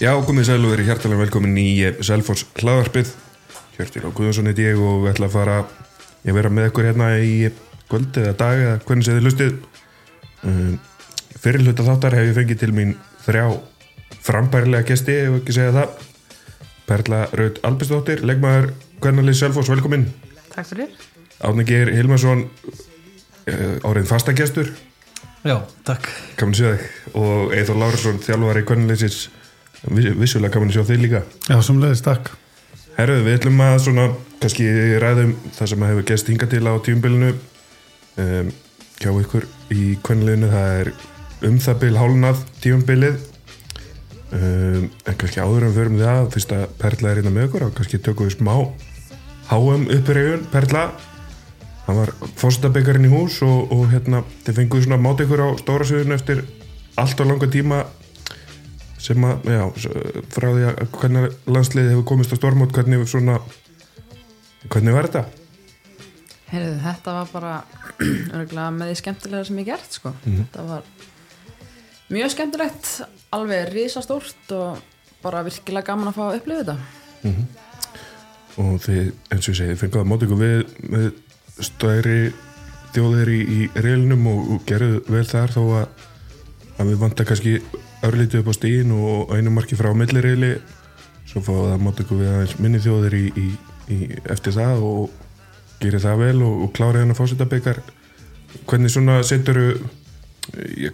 Já, komið sæl og verið hjartalega velkomin í Selfors hlaðarpið Hjörtir á Guðjónsson heit ég og við ætla að fara ég vera með ykkur hérna í kvöld eða dag eða hvernig séð þið lustið um, Fyrir hluta þáttar hef ég fengið til mín þrjá frambærilega gesti, ef ekki segja það. Perla Raut Albistóttir, leggmaður Hvernalið Selfors, velkomin. Takk fyrir. Átningir Hilmarsson uh, árið fastagestur. Já, takk. Kaman séð þig. Og Eithor Lárusson, þjálfari Hvernaliðsins vissulega kaman sjá þig líka. Já, samleðist, takk. Herruð, við ætlum að svona kannski ræðum það sem hefur gæst hinga til á tíumbilinu um, hjá ykkur í kvennileginu það er um það bil hálnað tíumbilið um, en kannski áður en förum það fyrst að Perla er hérna með okkur og kannski tökum við smá háum uppreiðun Perla hann var fórstabekkarinn í hús og, og hérna þið fenguðu svona máta ykkur á stóra sviðinu eftir allt og langa tíma sem að, já, frá því að hvernig landsliði hefur komist á stormót hvernig svona hvernig var þetta? Heyrðu, þetta var bara örgulega með því skemmtilega sem ég gert sko. Mhm. Þetta var mjög skemmtilegt, alveg risastórt og bara virkilega gaman að fá að upplifa þetta. og þið, eins og ég segi, fenguðu að móta ykkur við, við stæri þjóðir í, í reilinum og, og gerðu vel þar þó að, að við vanta kannski örlítið upp á stíðin og einu marki frá millireili svo fáðu það að móta ykkur við aðeins minni þjóðir í, í, í, eftir það og gerir það vel og, og klárið hann að fósita byggar hvernig svona setur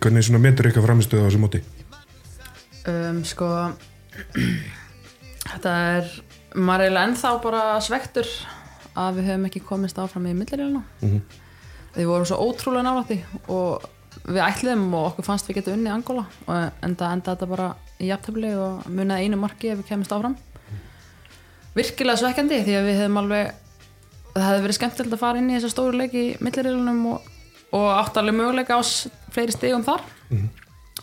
hvernig svona metur eitthvað framistuð á þessu móti Um, sko, þetta er, maður er ennþá bara svektur að við höfum ekki komist áfram í milliríluna. Mhm. Við vorum svo ótrúlega nálætti og við ætliðum og okkur fannst við geta unni Angola og enda, enda þetta bara í jafntöfli og munaði einu marki ef við kemist áfram. Virkilega svekkjandi því að við hefum alveg það hefði verið skemmtilegt að fara inn í þessa stóru leiki í millirílunum og, og áttarlega möguleika á s- fleiri stigum þar.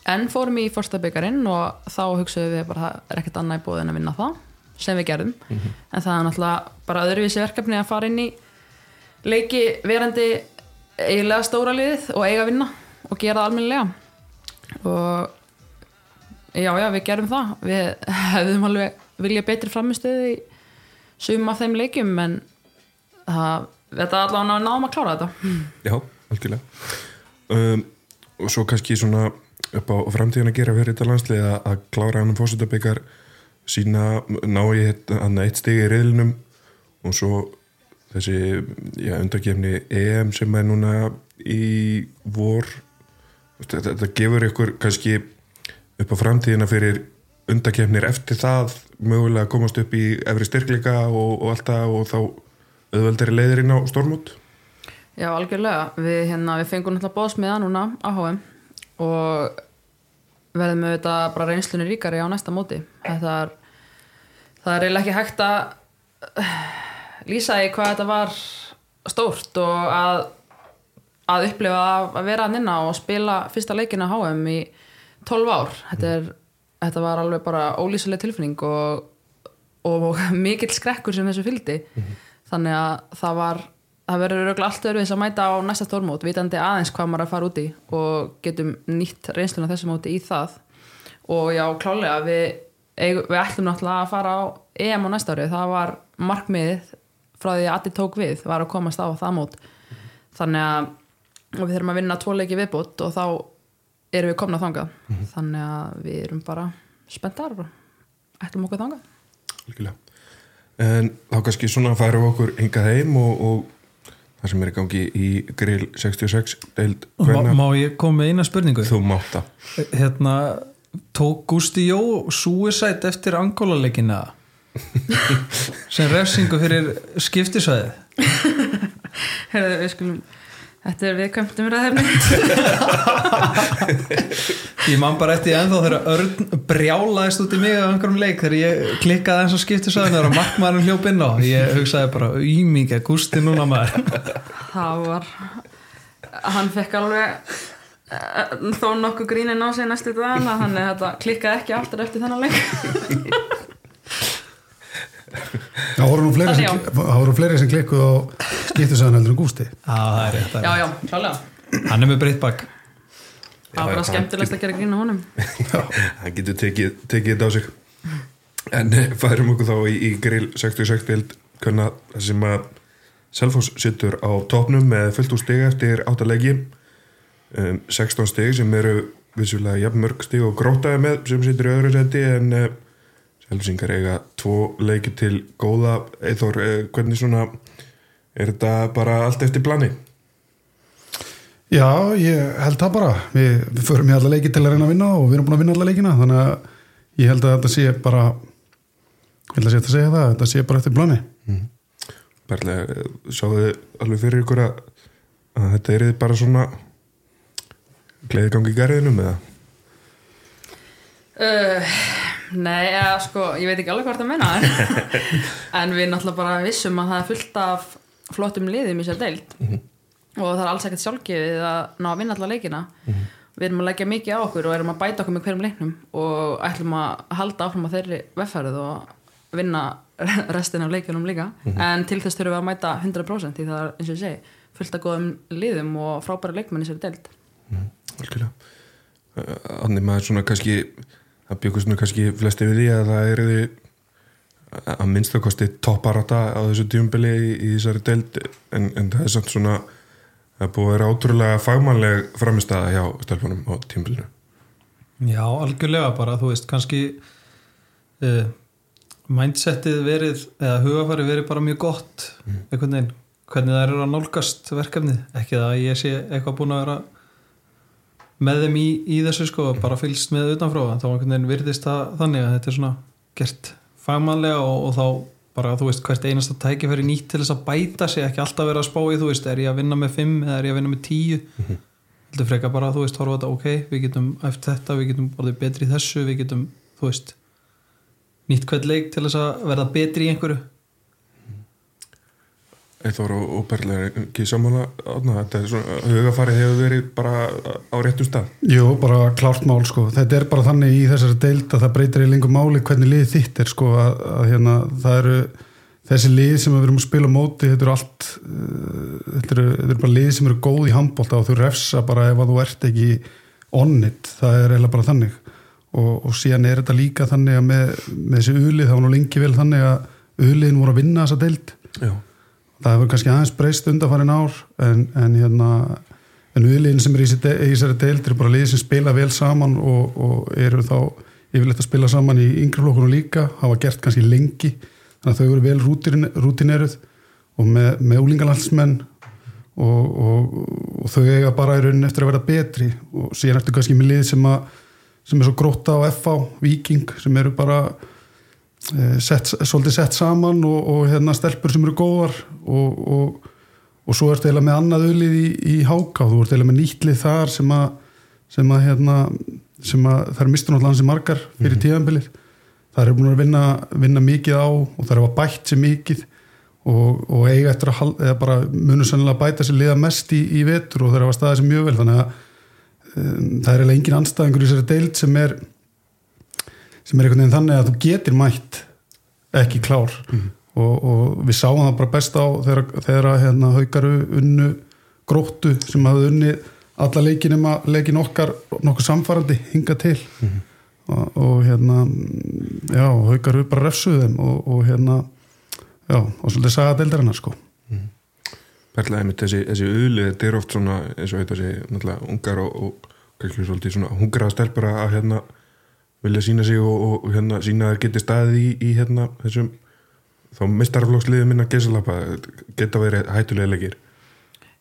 En fórum í fórsta byggarinn og þá hugsaðum við bara það er ekkert annað í bóðin að vinna það sem við gerðum. En það er náttúrulega bara öðruvísi verkefni að fara inn í leiki verandi eiginlega stóra liðið og eiga að vinna og gera það almennilega. Og já, já, við gerum það. Við hefðum alveg vilja betri framistöðu í sum af þeim leikjum en það, þetta er allavega náðum að klára þetta. Já, algjörlega. Um, og svo kannski svona upp á framtíðan að gera fyrir þetta landslið að, klára hann um fósitabikar sína, ná í hann eitt stigi í reyðlinum og svo þessi já, undakefni EM sem er núna í vor þetta, þetta gefur ykkur kannski upp á framtíðina fyrir undakefnir eftir það mögulega komast upp í efri styrkleika og, og allt það og þá auðveldari leiðirinn á stormút Já, algjörlega. Við, hérna, við fengum náttúrulega bóðsmiða núna á HM og verðum auðvitað bara reynslunni ríkari á næsta móti. Þetta er, það er eiginlega ekki hægt að eh, lýsa í hvað þetta var stórt og að, að upplifa að, að vera að nynna og spila fyrsta leikin á HM í 12 ár. Þetta, er, þetta var alveg bara ólýsuleg tilfinning og, og mikill skrekkur sem þessu fylgdi. Þannig að það var það verður auðvitað allt öðruvis að mæta á næsta stórmót vitandi aðeins hvað maður að fara út í og getum nýtt reynsluna þessu móti í það og já, klálega við, við ætlum náttúrulega að fara á EM á næsta ári, það var markmiðið frá því að Addi tók við var að komast á það mót þannig að og við þurfum að vinna tvo leiki viðbútt og þá erum við komna þangað þannig að við erum bara spenntar og ætlum okkur þangað Algjörlega. En þá kannski svona færum við okkur hingað heim og, og það sem er í gangi í grill 66 deild Má, má ég koma með eina spurningu? þú mátt það. Hérna, tók Gusti Jó suicide eftir Angola-leikina sem refsingu fyrir skiptisvæði? Herðu, við skulum Þetta er viðkvæmt umræðefni Ég man bara eftir ennþá þegar Örn brjálaðist út í mig á einhverjum leik þegar ég klikkaði eins og skiptisvæðin þegar markmaðurinn hljóp inn á. Ég hugsaði bara, ímíkja, Gusti núna maður. Það var hann fekk alveg eh, þó nokkuð grínin á sig næstu dagana þannig að þetta klikkaði ekki aftur eftir þennan leik Það voru nú fleiri sem, Þannig, það voru fleiri sem klikkuð á skiptisæðan heldur en gústi. Já, það er rétt það já, já, klálega. Hann er með breytt bak það var bara skemmtilegast að gera grín á honum. hann getur tekið, tekið þetta á sig. En eh, færum okkur þá í, í grill 66 bild sem að Selfoss sittur á topnum með fullt úr stig eftir áttalegi um, 16 stig sem eru vissulega jafn mörg stig og grótaði með sem sittur í öðru seti en Selfsingar eiga tvo leiki til góða eithor, hvernig svona er þetta bara allt eftir plani? Já, ég held það bara við, við förum í alla leiki til að reyna að vinna og við erum búin að vinna alla leikina þannig að ég held að þetta sé bara ég held að þetta segja það þetta sé bara eftir plani Berlega, sjáðu þið alveg fyrir ykkur að, að þetta er bara svona gleðigangi í garðinum eða? Uh, nei, ja, sko, ég veit ekki alveg hvað það meina. En við náttúrulega bara vissum að það er fullt af flottum liðum í sér deild. Og það er alls ekkert sjálfgefið að ná að vinna alla leikina. Við erum að leggja mikið á okkur og erum að bæta okkur með hverjum leiknum. Og ætlum að halda áfram á þeirri vefferð og vinna restin af leikunum líka. En til þess þurfum við að mæta 100% því það er eins og ég segi fullt af góðum liðum og frábæra leikmenn í sér Algjörlega. Þannig maður svona kannski það byggust nú kannski flesti við því að það eru því að minnstakosti topparata á þessu djúmbili í, í þessari deild en, en það er samt svona það er búið að vera ótrúlega fagmannleg framistæða hjá stelpunum á djúmbilinu Já, algjörlega bara, þú veist, kannski uh, mindsetið verið, eða hugafæri verið bara mjög gott einhvern veginn, hvernig það eru að nálgast verkefnið, ekki það að ég sé eitthvað búin að vera með þeim í, í þessu sko, bara fylgst með utanfrá, þá virðist það þannig að þetta er svona gert fagmannlega og, og þá bara, þú veist, hvert einasta tækifæri nýtt til þess að bæta sig, ekki alltaf vera að spá í, þú veist, er ég að vinna með 5 eða er ég að vinna með 10 heldur frekar bara, þú veist, horfa þetta, ok, við getum eftir þetta, við getum orðið betri í þessu við getum, þú veist nýtt hvert leik til þess að verða betri í einhverju Eithor og, og Berlega er ekki sammála þetta er svona, hugafari hefur verið bara á réttum stað. Jú, bara klárt mál sko. Þetta er bara þannig í þessari deild að það breytir í lengur máli hvernig lið þitt er sko að, að hérna, það eru þessi lið sem við erum að spila móti þetta eru allt uh, þetta, eru, þetta eru bara lið sem eru góð í handbólta og þú refsa bara ef að þú ert ekki on it, það er eiginlega bara þannig. Og, og síðan er þetta líka þannig að með, með þessi ulið, það var nú lengi vel þannig að uliðin voru að vinna þessa deild. Já, það hefur kannski aðeins breyst undanfarin ár en, en hérna en viðliðin sem er í þessari deild eru bara liðið sem spila vel saman og, og eru þá yfirleitt að spila saman í yngri flokkunum líka, hafa gert kannski lengi þannig að þau eru vel rútin, rútineruð og með, með úlingalandsmenn og, og, og þau eiga bara í rauninni eftir að vera betri og síðan eftir kannski með lið sem, að, sem er svo gróta á FH, Viking sem eru bara sett, svolítið sett saman og, og hérna stelpur sem eru góðar og, og, og svo ertu eiginlega með annað öllið í, í háká, þú ert eiginlega með nýttlið þar sem að, sem að hérna, sem að það er mistur náttúrulega hansi margar fyrir mm tíðanbilið það er búin að vinna, vinna mikið á og það er að bætt sér mikið og, og eiga eftir að eða bara munur sannilega bæta sér liða mest í, í vetur og það er að staða sér mjög vel. Þannig að um, það er eiginlega engin anstæðingur í þessari deild sem er sem er einhvern veginn þannig að þú getur mætt ekki klár. Og, og við sáum það bara best á þegar, þegar að, hérna, haukaru unnu gróttu sem hafði unni alla leikin nema leikin okkar nokkuð samfarandi hinga til. Og, og hérna já, haukaru bara refsuðu þeim og, og hérna já, og svolítið saga deildarinnar sko. Berlega einmitt þessi, þessi auðlið, þetta er oft svona eins og þetta sé náttúrulega ungar og, og kannski svolítið svona hungraða stelpur að að, hérna vilja sína sig og, og, hérna sína að þeir geti staðið í, í hérna þessum þá mistarflóksliðið minna gesalapa geta verið hættulega leikir.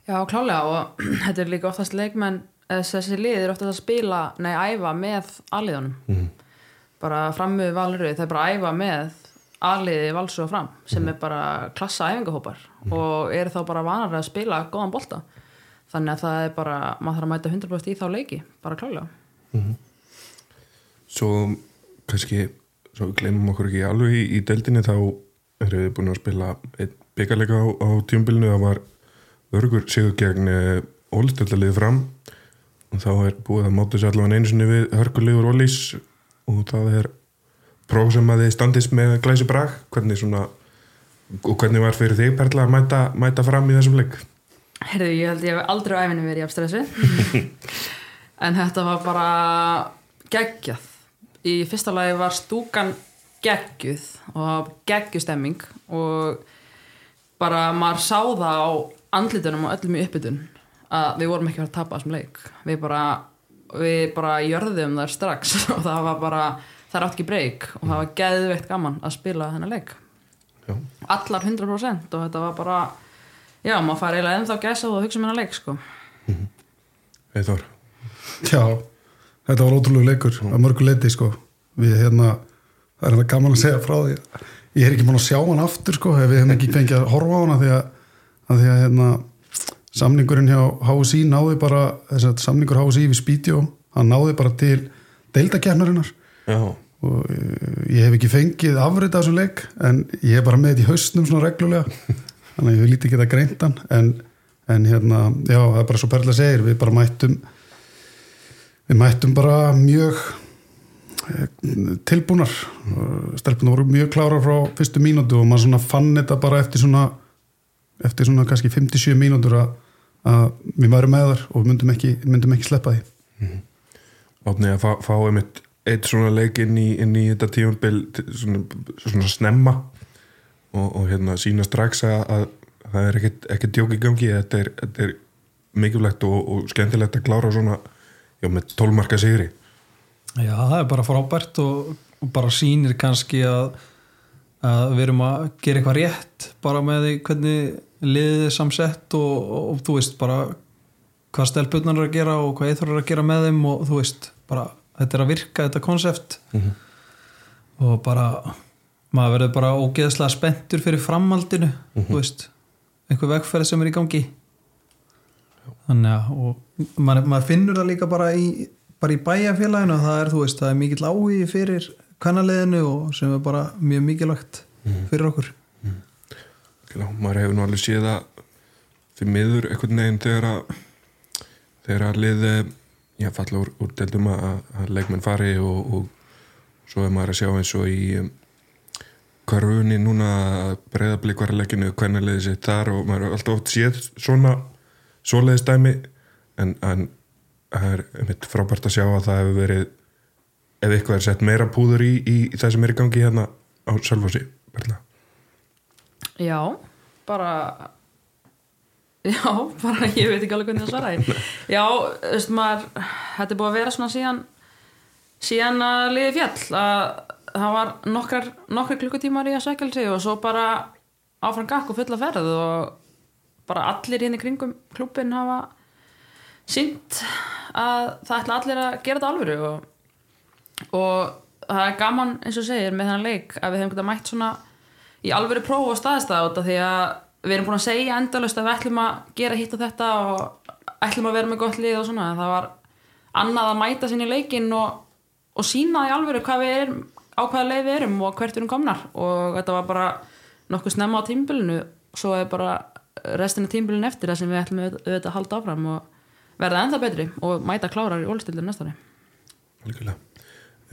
Já, klálega og þetta er líka oftast leikmenn eða þessi lið er oftast að spila nei, æfa með aðliðunum mm. bara framöðu valröð það er bara að æfa með aðliði valsu og fram sem er bara klassa æfingahópar og eru þá bara vanar að spila góðan bolta. Þannig að það er bara, maður þarf að mæta 100% í þá leiki, bara klálega svo kannski svo við glemum okkur ekki alveg í, í deildinni þá erum við búin að spila einn byggarleika á, á tjumbilinu það var örgur sigur gegn ólistöldalið fram. Og þá er búið að máta sér allavega einu sinni við hörkulegur ólís og það er próf sem að þið standist með glæsi brag. Hvernig svona og hvernig var fyrir þig Perla að mæta, mæta fram í þessum leik? Herðu, ég held ég hef aldrei á æfinu verið í afstressi en þetta var bara geggjað í fyrsta lagi var stúkan geggjuð og geggjustemming og bara maður sá það á andlitunum og öllum í uppbytun að við vorum ekki að fara að tapa þessum leik. Við bara, við bara jörðum þar strax og það var bara það er átt ekki breyk og það var geðveikt gaman að spila þennan leik. Já. allar 100% og þetta var bara já, maður fari eiginlega ennþá gæsa og hugsa um hennar leik sko. Eithor Já, þetta var ótrúlega leikur að mörgu leiti sko. Við hérna, það er hérna gaman að segja frá því. Ég er ekki mann að sjá hann aftur sko ef við hefum ekki fengið að horfa á hana því að, að því að hérna samningurinn hjá HSI náði bara þess að samningur HSI við Spítjó hann náði bara til deildakjarnarinnar Já, og eh, ég hef ekki fengið afrið af þessu leik en ég hef bara með þetta í haustnum svona reglulega. Þannig að ég vil lítið geta greint hann en, en hérna, já, það er bara svo perlega segir, við bara mættum við mættum bara mjög eh, tilbúnar. Stelpunar voru mjög klára frá fyrstu mínútu og maður fann þetta bara eftir svona eftir svona kannski 57 mínútur að, að við værum með þar og myndum ekki, myndum ekki sleppa því. Átni að fá, fá einmitt eitt svona leik inn í, inn í þetta tímabil t- svona, svona snemma og, og hérna sína strax að, að það er ekkert, djók í gangi. Þetta er, er mikilvægt og, og skemmtilegt að klára svona já, með tólmarka sigri. Já, það er bara frábært og, og bara sýnir kannski að, að við erum að gera eitthvað rétt bara með því hvernig liðið er samsett og, og, og þú veist bara hvað stelpunnar er að gera og hvað eitthvað er að gera með þeim og þú veist bara þetta er að virka þetta konsept. Og bara maður verður bara ógeðslega spenntur fyrir framhaldinu þú veist, einhver vegferð sem er í gangi þannig að og maður, maður finnur það líka bara í, bara í bæjarfélaginu það er, þú veist, það er mikill áhugi fyrir kannaliðinu og sem er bara mjög mikilvægt fyrir okkur. Já, maður hefur nú alveg séð að því miður einhvern veginn þegar að þegar að liði já, falla úr, úr deildum að, að leikmenn fari og, og svo er maður að sjá eins og í um, núna breyðablík var að legginu hvernig liði sér þar og maður er alltaf oft séð svona svoleiðis dæmi en, en það er einmitt frábært að sjá að það hefur verið ef eitthvað er sett meira púður í, í, í það sem er í gangi hérna á Sölfossi Berla Já, bara Já, bara ég veit ekki alveg hvernig það svara því. Já, þú veist maður þetta er búið að vera svona síðan síðan að liði fjall að það var nokkrar, nokkrar klukkutímar í að sig og svo bara áfram gakk og fulla ferð og bara allir hérna í kringum klúbin hafa sínt að það ætla allir að gera þetta alvöru og, og það er gaman eins og segir með þennan leik að við hefum getað mætt svona í alvöru próf og staðstæða út af því að við erum búin að segja endalaust að við ætlum að gera hitt og þetta og ætlum að vera með gott lið og svona en það var annað að mæta sinni í leikin og, og sína í alvöru hvað við erum á hvaða leið við erum og hvert við erum komnar. Og þetta var bara nokkuð snemma á tímbilinu svo er bara restina tímbilinu eftir það sem við ætlum auðvitað að halda áfram og verða ennþá betri og mæta klárar í ólstildur næstari Algjörlega.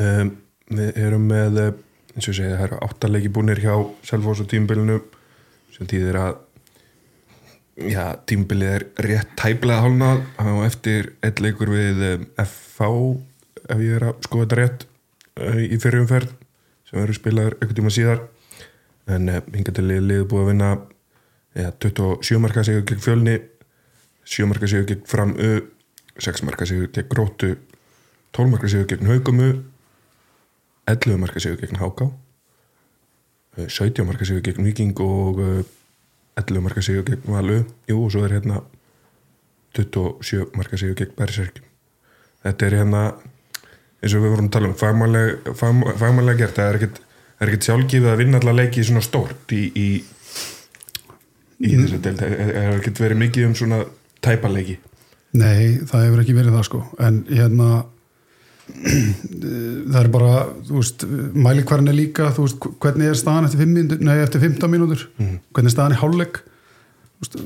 Um, við erum með, eh, eins og segi, það eru áttalegi búnir hjá Selfos og tímbilinu sem týðir að já, tímbilið er rétt tæplega hálnað og eftir eitt leikur við FV ef ég er að skoða þetta rétt uh, í fyrirumferð sem verður spilaður einhvern tíma síðar. En uh, hinga til liðið búið að vinna ja, 27 marka sigur gegn fjölni 7 marka sigur gegn framu 6 marka sigur gegn grótu 12 marka sigur gegn haugumu 11 marka sigur gegn háká 17 marka sigur gegn viking og eh, 11 marka sigur gegn valu jú og svo er hérna 27 marka sigur gegn berserkjum. Þetta er hérna eins og við vorum að tala um fagmannlega, fag, fagmannlega gert. Það er ekkert, er sjálfgefið að vinna allar leiki svona stórt í, í, í þessu deild. Það er ekkert verið mikið um svona tæpaleiki. Nei, það hefur ekki verið það sko. En hérna það er bara, þú veist mælikvarn er líka, þú veist, hvernig er staðan eftir, 5 mínútur, nei, eftir 15 mínútur? Hvernig er staðan í hálfleik? Veist,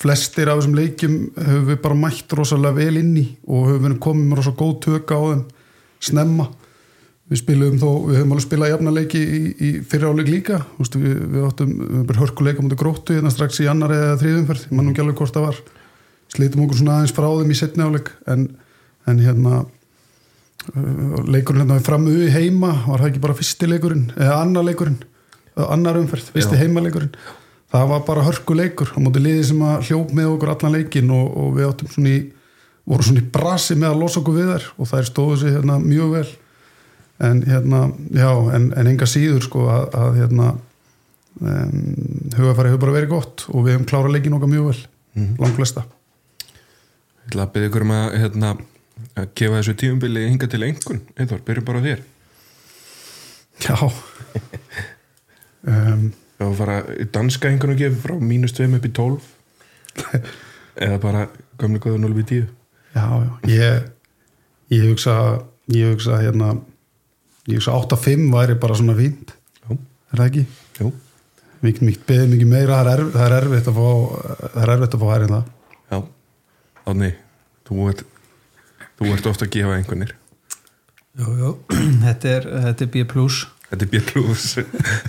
flestir af þessum leikjum höfum við bara mætt rosalega vel inn í og höfum við komið með rosalega góð töka á þeim snemma við spilum þó, við höfum alveg spilað jafnarleiki í, í fyriráleik líka. Veist, við, við áttum, við höfum bara hörkuleika mútið gróttu hérna strax í annar eða þriðumferð, mannum ekki alveg hvort það var. Slitum okkur svona aðeins frá þeim í setni áleik en, en hérna Uh, leikurinn hérna við framu í heima var það ekki bara fyrsti leikurinn eða annar leikurinn, uh, annar umferð fyrsti heimaleikurinn, það var bara hörku leikur á móti liði sem að hljóp með okkur allan leikin og, og við áttum svona í voru svona í brasi með að losa okkur við þær og þær stóðu sig hérna mjög vel en hérna, já en, en enga síður sko að, að hérna um, hugafæri hefur bara verið gott og við hefum klárað leikin okkar mjög vel mm. langflesta. Ég ætla að byrja ykkur um að, hérna, að gefa þessu tíumbili hinga til einhvern Einþór, byrjum bara þér. Já. Um, að fara danska einhvern og gefa frá mínus 2 upp í 12 eða bara gamli góða 0 upp í 10 Já, já, ég ég hugsa ég hugsa hérna ég hugsa 8-5 væri bara svona fínt. Já, er það ekki? jú, Mikið, mikið, beðið mikið meira, það er, erf, það er erfitt að fá það er erfitt að fá hærinn það. Já. Átni, þú ert þú ert ofta að gefa einhvernir. Jú, jú, þetta er, þetta er B+. Þetta er bjöllús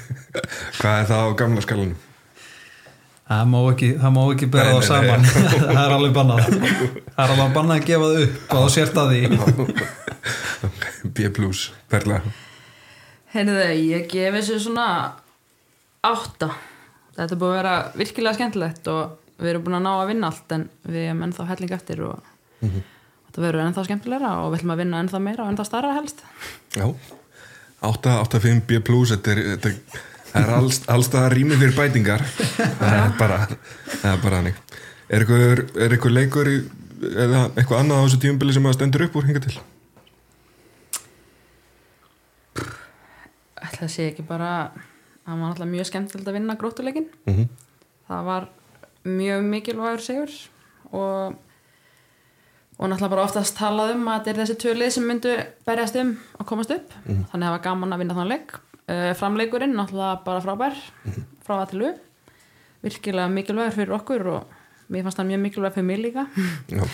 Hvað er það á gamla skalanum? Það má ekki, það má ekki bera það saman. Það er alveg bannað. Það er alveg bannað að gefa það upp og þá sért að því B+, perla Heyrðu, ég gef þessu svona átta. Þetta er búið að vera virkilega skemmtilegt og við erum búin að ná að vinna allt en við erum ennþá helling eftir og þetta verður ennþá skemmtilegra og við ætlum að vinna ennþá meira og ennþá starra helst. Já, 8-5 B+, þetta er, þetta er, það er alls, allstað rými fyrir bætingar það er bara það er bara hannig Er eitthvað, er leikur í, eða eitthvað annað á þessu tíumbili sem að stendur upp úr hinga til? Ætla að sé ekki bara það var alltaf mjög skemmtilegt að vinna gróttuleikin. Mm -hmm. Það var mjög mikilvægur sigur og og náttúrulega bara oftast talað um að þetta er þessi tvö lið sem myndu berjast um að komast upp. Þannig að það var gaman að vinna þann leik. Uh, framleikurinn náttúrulega bara frábær frá að til við virkilega mikilvægur fyrir okkur og mér fannst það mjög mikilvæg fyrir mig líka.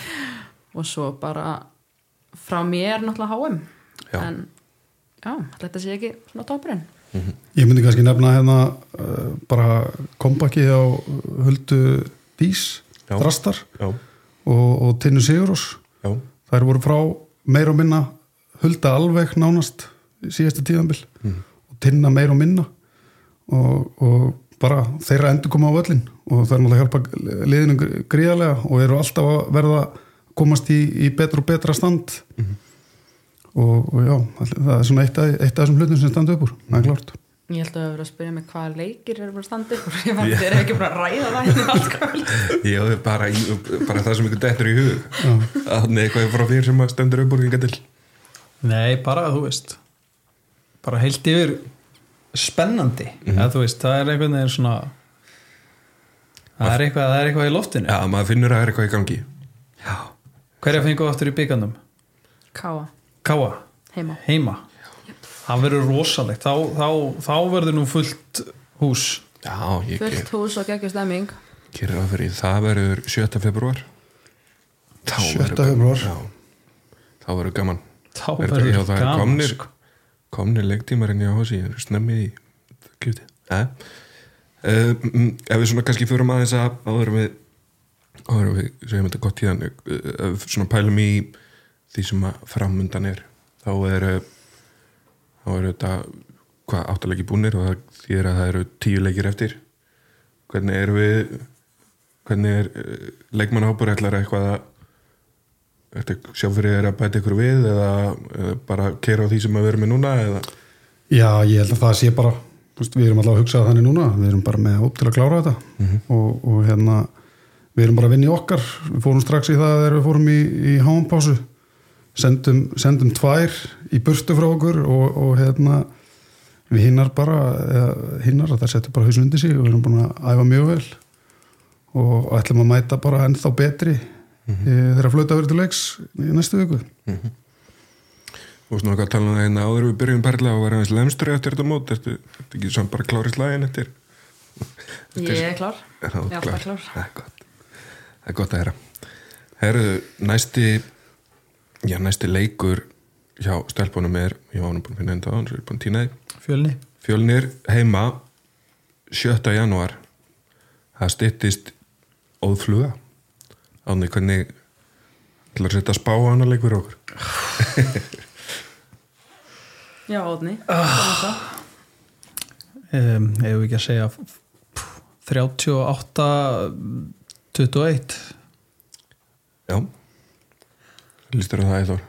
Og svo bara frá mér náttúrulega Já. en já, þetta sé ekki svona toppurinn. Ég myndi kannski nefna hérna uh, bara kompaki á Huldu Dís Já. Drastar já, og, og Tinnu Sigurós þær voru frá meira og minna Hulda alveg nánast í síðasta tíðanbill og Tinna meira og minna. Og, og bara þeirra endur koma á völlin og það er náttúrulega að hjálpa liðinu gr- gríðarlega og eru alltaf að verða komast í, í betra og betra stand og, og já, það er svona eitt af, eitt af þessum hlutum sem standa upp úr, það er klárt. Ég held að það verið að spyrja mig hvaða leikir eru bara standið og ég var þeir eru ekki bara að ræða það hérna allt kvöld. ég hefði bara, bara það sem ykkur dettur í hug. Að nei, eitthvað frá þér sem að stendur upp úr hinga til. Nei, bara þú veist bara heilt yfir spennandi. Ja, þú veist, það er einhvern veginn svona það er eitthvað, það er eitthvað í loftinu. Já, maður finnur að það er eitthvað í gangi. Hverja fengu aftur í byggandum? Káa, Káa, heima. heima það verður rosalegt þá, þá, þá verður nú fullt hús Já, ég Fullt hús og geggjur stemming. gerir það fyrir það verður 7. februar 7. febrúar. Já, þá verður gaman þá Er verður já, það er gaman komnir, sko. komnir leiktímarinn í áhósi það er snemmið í kjöti eh? Uh, ef við svona kannski fyrir aðeins að áður við áður við segjum þetta gott tíðan uh, ef við svona pælum í því sem að framundan er. Þá er uh, þá er þetta hvað áttalegi búnir og það þýðir að það eru tíu leikir eftir. Hvernig er við hvernig er uh, leikmannahópur ætlar eitthvað að Þetta sjá fyrir þér að bæta ykkur við eða, eða bara kera á því sem við erum með núna eða? Já, ég held að það sé bara veist, við erum alltaf að hugsa þannig núna. Við erum bara með hóp til að klára þetta. Og, og hérna við erum bara að vinna í okkar. Við fórum strax í það þegar við fórum í, í hámpásu sendum, sendum tvær í burtu frá okkur og, og hérna við hinnar bara hinnar að það setja bara hausin undir sig og við erum búin að æfa mjög vel og ætlum að mæta bara ennþá betri mm -hmm. þegar að flöta verið til leiks í næstu viku og svona okkar tala um það hérna áður en við byrjum perla og verðum eins lemstri eftir þetta mót ertu ertu ekki samt bara klárið slægin eftir Ég er klár. er það Já, klár? það er er gott er að heyra herru, næsti já, næsti leikur hjá stelpunum er, ég var nú búin að finna enda á hann svo er ég búin að týna því. Fjölni. Fjölnir heima 7. janúar. Það styttist óðfluga. Ánni hvernig ætlar að setja spá á hana leik fyrir okkur? Já, Óðni um, Ef við ekki að segja pff, 38 21 Já Lýstur það eitthvað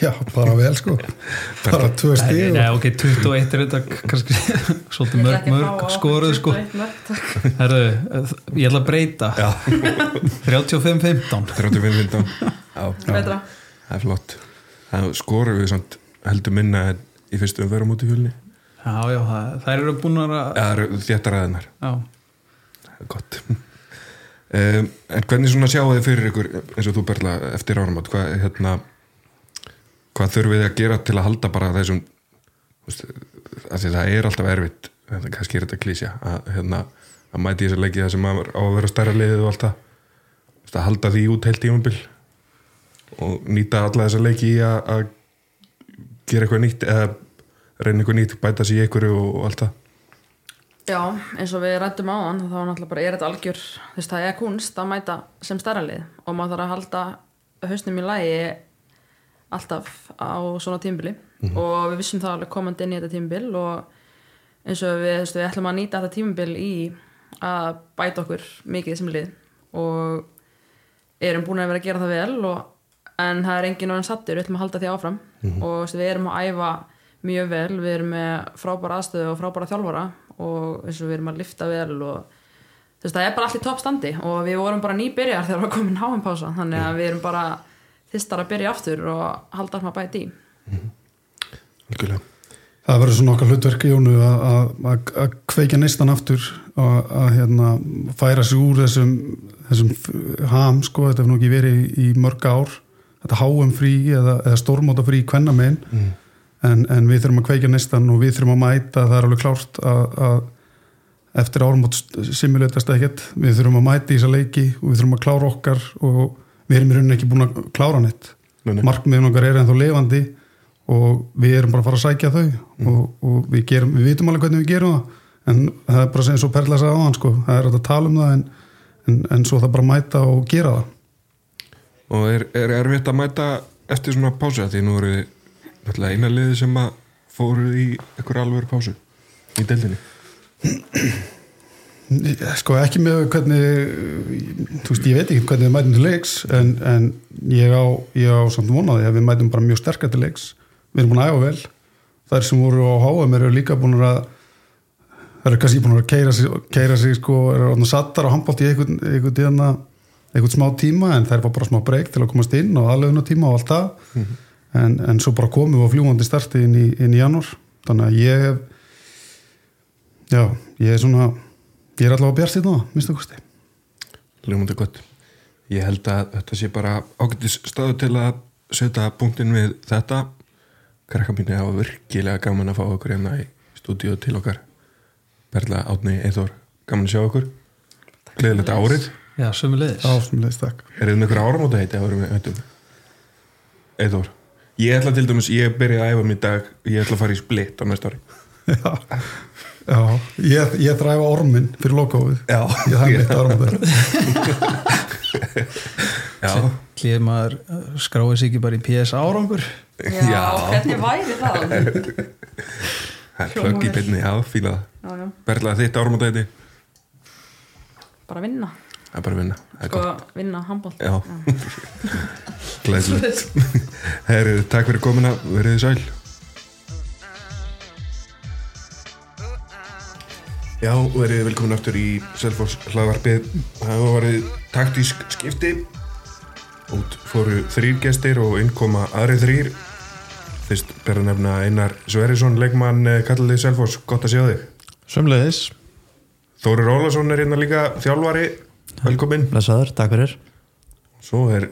Já, bara vel sko. Bara tvö stíð nei, ok, 21 er þetta kannski svolítið mörg, mörg skoruð sko. Herru, ég ætla að breyta. Já. 35-15 35-15 Já, Betra. Það er flott. Það skorum við samt heldur minna en í fyrstu umverðum út í fjölni. Já, já, það, þær eru búin að Það eru þéttaræðinar Já, Það er gott um, En hvernig svona sjáu þið fyrir ykkur eins og þú Berla eftir árum hvað, hérna, hvað þurfum við að gera til að halda bara þessum það er alltaf erfitt kannski er þetta klísja að, hérna, að mæti þess að leiki það sem að á að vera stærra liðið og allt það. Að halda því út heilt tímumbil og nýta alla þessa leiki í að, að gera eitthvað nýtt eða reyna eitthvað nýtt, bæta sér í einhverju og allt það Já, eins og við rættum á hann þá náttúrulega bara er þetta algjör þú veist, það er kunst að mæta sem stærra lið og maður þarf að halda hausnum í lægi alltaf á svona tímbili og við vissum það alveg komandi inn í þetta tímbil og eins og við, veist, við ætlum að nýta þetta tímbil í að bæta okkur mikið sem lið og erum búin að vera að gera það vel og, en það er engin orðin sattur, við ætlum að halda því áfram. Og þú veist, við erum að æfa mjög vel, við erum með frábæra aðstöðu og frábæra þjálfara og eins og við erum að lifta vel og þú veist, það er bara allt í toppstandi og við vorum bara nýbyrjar þegar við varum komin háinpása þannig að við erum bara fyrstar að byrja aftur og halda alltaf að bæta í. Algjörlega. Það verður svona okkar hlutverk Jónu að- að að- að kveikja neistan aftur og að hérna, færa sig úr þessum, þessum ham sko, þetta hefur nú ekki verið í, í mörg ár. Þetta háum frí eða, eða stórmóta frí kvenna megin mm. En, en við þurfum að kveikja neistan og við þurfum að mæta það er alveg klárt að, að eftir ármót simuleitast ekkert við þurfum að mæta í þessa leiki og við þurfum að klára okkar og við erum í rauninni ekki búin að klára neitt Nei, nei. markmiðun okkar er ennþá lifandi og við erum bara að fara að sækja þau og, og við, gerum, við vitum alveg hvernig við gerum það en það er bara eins og Perla sagði á hann sko. það er að tala um það en, en, en svo það bara að mæta og gera það Og er, er erfitt að mæta eftir svona pásu því nú eru náttúrulega eina liði sem að fóru í einhver alveg pásu í deildinni. Sko ekki með hvernig þú veist ég veit ekki hvernig við mætum til leiks en, en ég á, ég á samt vonaði að við mætum bara mjög sterkar til leiks. Við erum búin að æfa vel. Þær sem voru á HM eru líka búin að það eru kannski búin að keira sig, keira sig sko, eru orðin sattar á handbólt í einhvern, einhvern, einhvern, smá tíma en þær var bara smá breyk til að komast inn og aðlöfuna tíma og allt það en, en svo bara komum við á fljúandi starti inn í, inn í janúar. Þannig að ég hef já, ég er svona ég er allavega bjart í það, minnstu kosti. Ljómandi gott. Ég held að þetta sé bara ágættis staðu til að setja punktin við þetta. Krakka mínu hafa virkilega gaman að fá okkur hérna í stúdíu til okkar. Berla Átni Eithor gaman að sjá okkur. Gleðilegt árið. Já, sömulegis Er þið með einhverja áramóta heiti að? Eithor Ég ætla til dæmis, ég byrja að æfa mér í dag Ég ætla að fara í splitt á næsta ári. Já, já. Ég, ég þræfa ormin fyrir lokófið Já. ég það er mitt ormin Já, Klíð maður skráði sig ekki bara í PS árangur? Já, Já. hvernig væri það? það er plögg í byrni, já, fíla Berla þitt áramóta heiti bara vinna Það er bara að vinna, sko, gott. vinna handbólt Já, glæðilegt Herri, takk fyrir komina, verið þið sæl. Já, verið þið velkomin aftur í Selfoss hlaðvarpið. Það hefur verið taktísk skipti. Út fóru þrýr gestir og inn koma aðri þrýr Fyrst ber að nefna Einar Sverrisson, leikmann eh, kallið Selfoss, gott að sjá þig. Sömleiðis, Þórir Ólason er hérna líka þjálfari, velkomin blessaður, takk fyrir. Svo er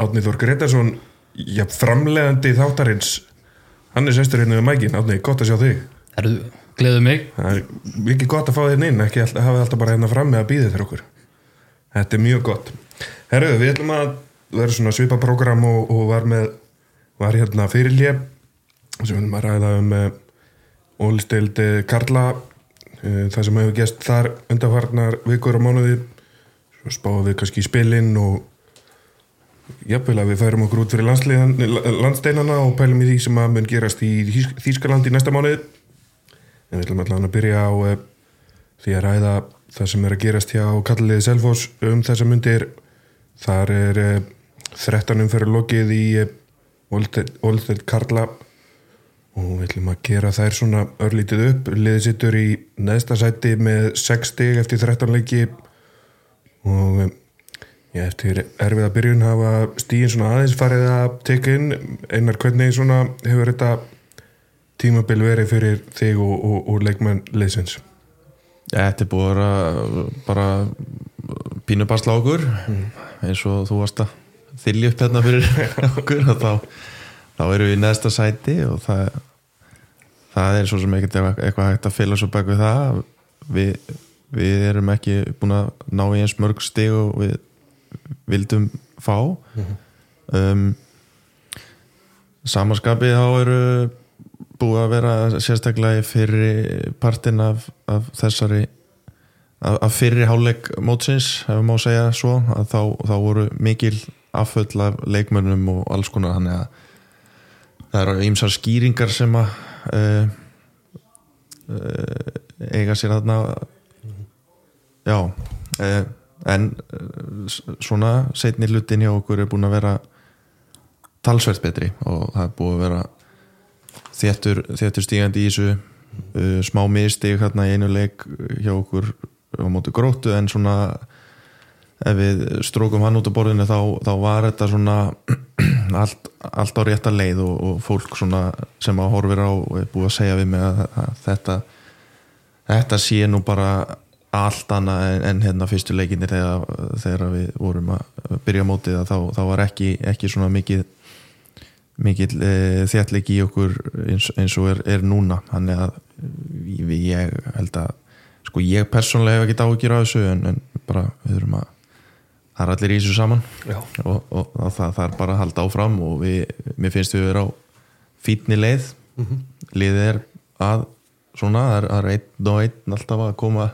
Átni Þór Gretarsson já, framleiðandi þáttarins. Hann er sestur hérna við mækin. Átni, gott að sjá þig. Erðu, gleðu mig? Það er mikið gott að fá þér inn ekki hafa alltaf bara hérna frammi að býða þér okkur. Þetta er mjög gott. Herru, við ætlum að vera svona svipa program og, og var með var hérna fyrirljef sem við erum að ræða um uh, ólisteild uh, Karla uh, það sem hefur gæst þar undarfarnar vikur og mánuði svo spáum við kannski í spilin og jafnvel að við færum okkur út fyrir landsteinana og pælum í því sem að mun gerast í Þýsk- Þýskaland í næsta mánuð en við ætlum allan að byrja á uh, því að ræða það sem er að gerast hjá kalliði Selfoss um þessa myndir þar er uh, 13 umferður lokið í uh, Olstedt Karla og við ætlum að gera þær svona örlítið upp. Liðið sittur í neðsta sæti með 6 stig eftir 13 leiki og um, já, eftir erfiða byrjun hafa stíðin svona aðeins farið að teka inn. Einar hvernig svona hefur þetta tímabil verið fyrir þig og, og, og leikmenn liðsins? Þetta er búið að bara pínu bara slá okkur eins og þú varst að þylja upp hérna fyrir okkur og þá, þá erum við í neðsta sæti og það það er svo sem ekkert eitthvað eitthvað hægt að fylla svo bak við það. Við, við erum ekki búin að ná í eins mörg stig og við vildum fá. Um, samanskapið þá eru búið að vera sérstaklega í fyrri partin af, af þessari af, af fyrri hálfleik mótsins, ef má segja svo að þá, þá voru mikil afföll af leikmönnum og alls konar þannig að það eru ýmsar skýringar sem að uh, uh, eiga sér þarna já uh, en uh, svona setni hlutin hjá okkur er búin að vera talsvert betri og það er búið að vera þéttur, þéttur stígandi í þessu uh, smá mistig hérna í einu leik hjá okkur á móti gróttu en svona ef við strókum hann út á borðinu þá, þá var þetta svona allt, allt á rétta leið og, og fólk sem að horfir á og er búið að segja við mig að, að þetta þetta sé nú bara allt annað en, en hérna fyrstu leikinni þegar, þegar við vorum að byrja mótið að þá, þá var ekki, ekki svona mikið mikið e, þjættleiki í okkur eins, eins og er, er núna. Þannig að ég, ég held að sko ég persónlega hef ekki áhyggjur af þessu en, en bara við þurfum að það er allir í þessu saman. Já. og, og, og það, það er bara að halda áfram og við, mér finnst við vera á fítni leið. Liðið er að svona, það er einn og einn alltaf að koma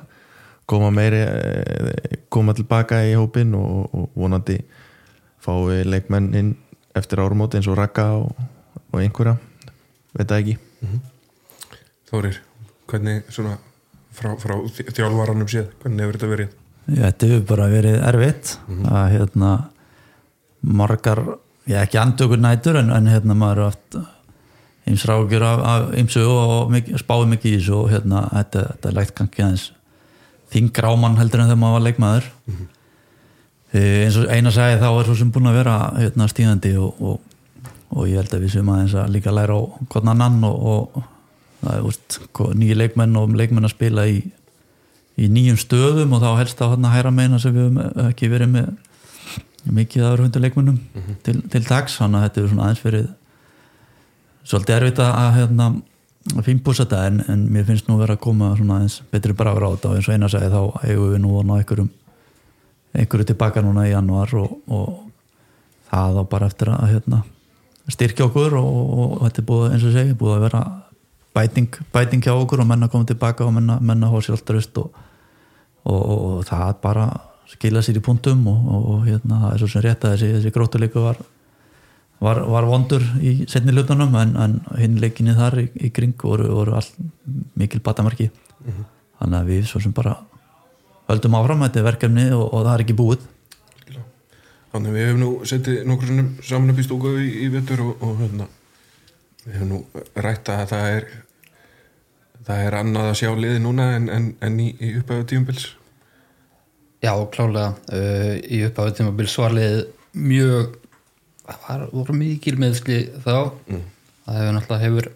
koma meiri eh, koma tilbaka í hópin og, og vonandi fái leikmenn inn eftir árumóti eins og Raka og, og einhverja veit það ekki? Þórir, hvernig svona frá, frá þjálfvaranum séð, hvernig hefur þetta verið? Já, þetta hefur bara verið erfitt. Að hérna margar, já ekki andökur nætur en, en hérna maður er oft ymsrákjur af, ymsu og spáði mikið í þessu og hérna þetta, þetta er lægt kannski aðeins þingra ámann heldur en þegar maður var leikmaður. Mm eins og eina sagði þá er svo sem búin að vera hérna stíðandi og, og, og ég held að við sem aðeins að líka læra á hvern annan og, og það er úst, nýju leikmenn og leikmenn að spila í í nýjum stöðum og þá helst á hérna hæra meina sem við höfum ekki verið með mikið aður hundur leikmennum til, til dags, þannig að þetta er svona aðeins verið svolítið erfitt að hérna að fínbúsa þetta en, en mér finnst nú verið að koma svona aðeins betri bragur á þetta. Og eins og eina segi þá eigum við nú að ná einhverjum einhverju tilbaka núna í januar og, og það á bara eftir að hérna, styrkja okkur og, og, og þetta er búið eins og segi, búið að vera bæting, bæting hjá okkur og menna komið tilbaka og menna, menna hóð sér alltaf rust og, það bara skila sér í punktum og hérna, það er svo sem rétt að þessi, þessi grótuleiku var, var, var vondur í setni hlutunum en, en hinn leikinni þar í, í kring voru, voru all, mikil batamarki. Þannig að við svo sem bara höldum áfram þetta er verkefni og, og það er ekki búið. Þannig við hefum nú settið nokkur saman upp í stúku í, í vettur og, og hérna, við hefum nú rætt að það er það er annað að sjá liði núna en, en, en í, í upphæðu tíumbils Já, klálega uh, í upphafi tímabil svarlið mjög það var, voru mikil meðsli þá Mm. það hefur náttúrulega hefur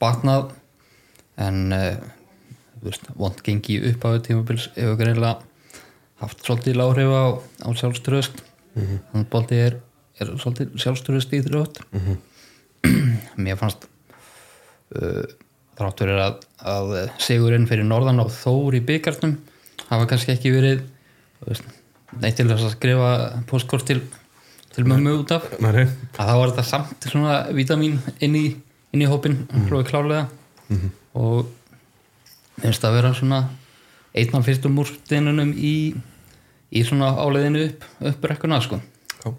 batnað en uh, veist, vond gengi í upphafi tímabils hefur greinlega haft svolítið láhrif á, á sjálfströðst mm -hmm. þannig bolti er, er svolítið sjálfströðst í þrjótt mér fannst uh, þráttur er að, að sigurinn fyrir norðan á Þór í byggarnum hafa kannski ekki verið veist, neitt til þess að skrifa postkort til, til mömmu út af Nei, að þá var þetta samt svona vítamín inn í, inn í hópin mm. klárlega og finnst að vera svona einn af fyrstum múrstinunum í, í svona áleiðinu upp, upp rekkuna sko. Já.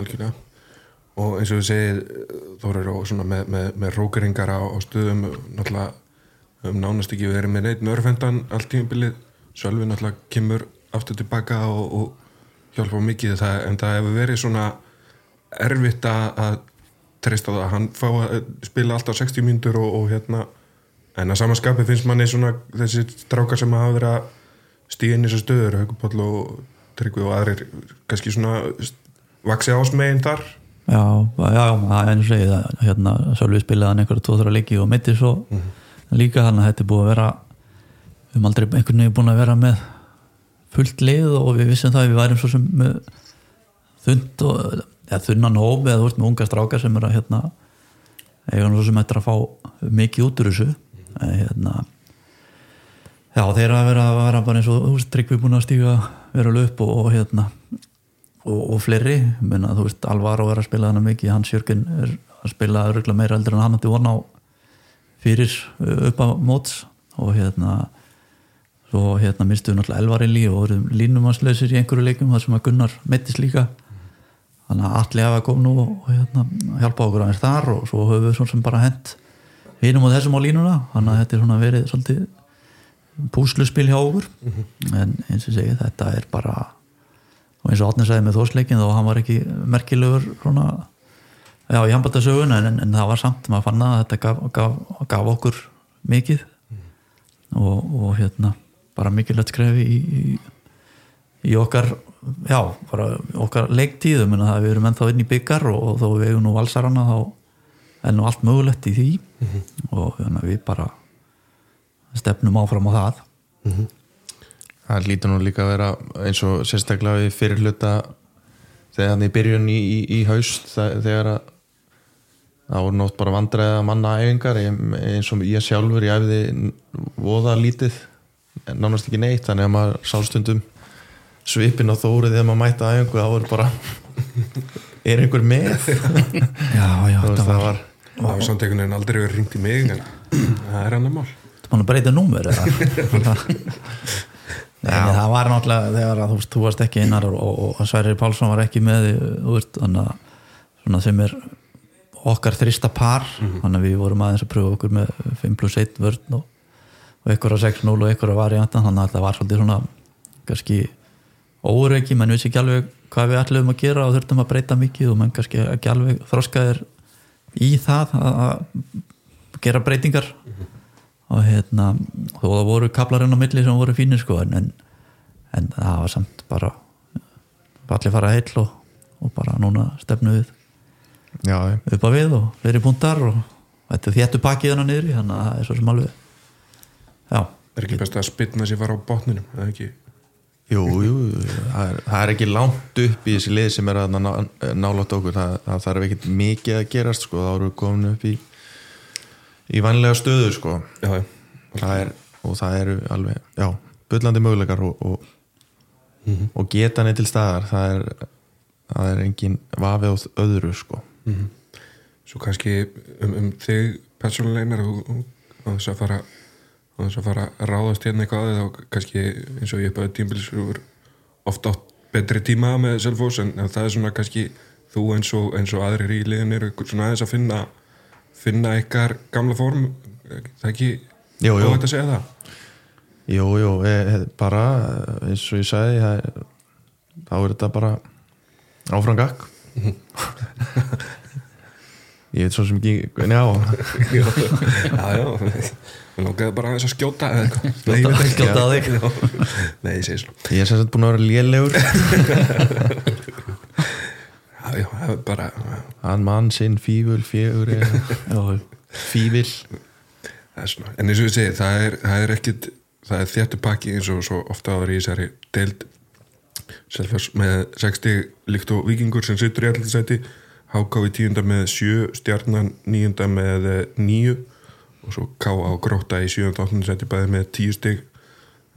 algjörlega og eins og þú segir Þórir og svona með, með, með rókeringar á, á stöðum náttúrulega um nánast ekki verið með neitt nörfendan allt tímabilið, Sölvi náttúrulega kemur aftur tilbaka og, og hjálpa mikið. Það, en það hefur verið svona erfitt að, treysta það, hann fá að spila alltaf 60 mínútur og, og hérna en að samanskapi finnst manni svona þessi strákar sem hafa verið að stíða inn í þessu stöður, Haugupall og Tryggvi og aðrir, kannski svona vaksi ásmegin þar. Já, já, það er eins og segið að hérna, Sölvi spilaði hann einhverja tvo-þra leiki og mitti svo líka hann að þetta er búið að vera við höfum aldrei einhvern veginn búin að vera með fullt lið og við vissum það að við værim svo sem þund og eða þunnan hóp eða þú veist með unga strákar sem er að hérna eiga hann svo sem ættir að fá mikið út úr þessu. En, hérna já þeir að vera, vera bara eins og þú veist tryggvi búin að stíga vera upp og, og hérna og, og fleiri, menna þú veist Alvaro er að spila hana mikið, Hans Jörgen er að spila öruglega meira eldur en hann hætti von á fyrir uh, upp á móts. Og hérna svo hérna mistu við náttúrulega elvarinli og vorum línumanslausir í einhverju leikum þar sem að Gunnar mettist líka. Þannig að allir hafa komið nú og hérna, hjálpa okkur aðeins þar og svo höfum við svona sem bara hent hinum og þessum á línuna. Þannig að þetta er svona verið svolítið púsluspil hjá okkur. En eins og segið þetta er bara og eins og Átni sagði með þósleikin þá hann var ekki merkilegur svona, já í handbættasögun en, en, en það var samt, maður fann að þetta gaf, gaf, gaf okkur mikið. Og, og hérna bara mikilvægt skrefi í, í, í okkar já, bara okkar leiktíðum en það við erum ennþá inn í byggar og, þó við eigum nú valsarana þá er nú allt mögulegt í því. Og hérna, við bara stefnum áfram á það. Það lítur nú líka að vera eins og sérstaklega við fyrir hluta þegar hann í byrjun í, í, í haust þegar að það voru nótt bara vandræða manna æfingar eins og ég sjálfur ég æfði voða lítið nánast ekki neitt þannig að maður sálstundum svipin á þórið þegar maður mæta æfingu þá voru bara er einhver með? Já, já, veist, það var var það var samt einhvern veginn aldrei verið ringt í mig en það er annar mál. Þú mann að breyta númer eða? Nei, nei, það var náttúrulega þegar að þú, veist, þú varst ekki einar og, og, og Sverrir Pálsson var ekki með þú veist, þannig að svona sem er okkar þrista par þannig að við vorum aðeins að pröfa okkur með 5 plus 1 vörn og, og ykkur að 6-0 og ykkur að varianta þannig að það var svolítið svona kannski óreiki, menn vissi ekki alveg hvað við ætlum að gera og þurftum að breyta mikið og menn kannski ekki alveg þroskaðir í það að gera breytingar. Og hérna þó það voru kaplarinn á milli sem voru fínir sko en, en, það var samt bara allir fara heill og, og bara núna stefnu við já, upp að við og fleiri púntar og þetta þéttu pakið hana niður þannig að það er svo sem alveg já, er ekki best að spilna sér fara á botninum eða ekki Jú, jú, það er, það er ekki langt upp í þessi lið sem er að ná, nálátt okkur það, það þarf ekkert mikið að gerast sko, þá erum við komin upp í í vanlega stöðu sko já, það er, og það eru alveg, já, bullandi möguleikar og, og, og getan er til staðar það er, það er engin vafið á öðru sko svo kannski um, um þig persónulegnar og þess að fara og þess að fara að ráðast hérna eitthvað aðeins þá kannski eins og ég upp að tímbilisur ofta átt betri tíma með Selfos en, en það er svona kannski þú eins og, eins og aðrir í liðin eru svona aðeins að finna finna ykkar gamla form. Það er ekki óvægt að segja það? Jú, jú, e, e, bara eins og ég sagði það, þá er þetta bara áfrangak ég veit svo sem ekki já, já, já, við langaði bara aðeins að skjóta Nei, ég veit ekki. Skjóta á þig. Nei, ég segi svona ég er sagt búin að vera lélegur. Já, já, það er bara hann mann sinn fíful fjögur já, fífil það er svona, en eins og ég segi það er, það er ekkit, það er þéttu pakki eins og svo ofta áður í þessari deild. Selfoss með 60 líkt og vikingur sem sittur í allir sæti. HK í tíunda með 7 stjarnan níunda með 9 og svo K á gróta í 7. og 8. sæti bæði með 10 stig.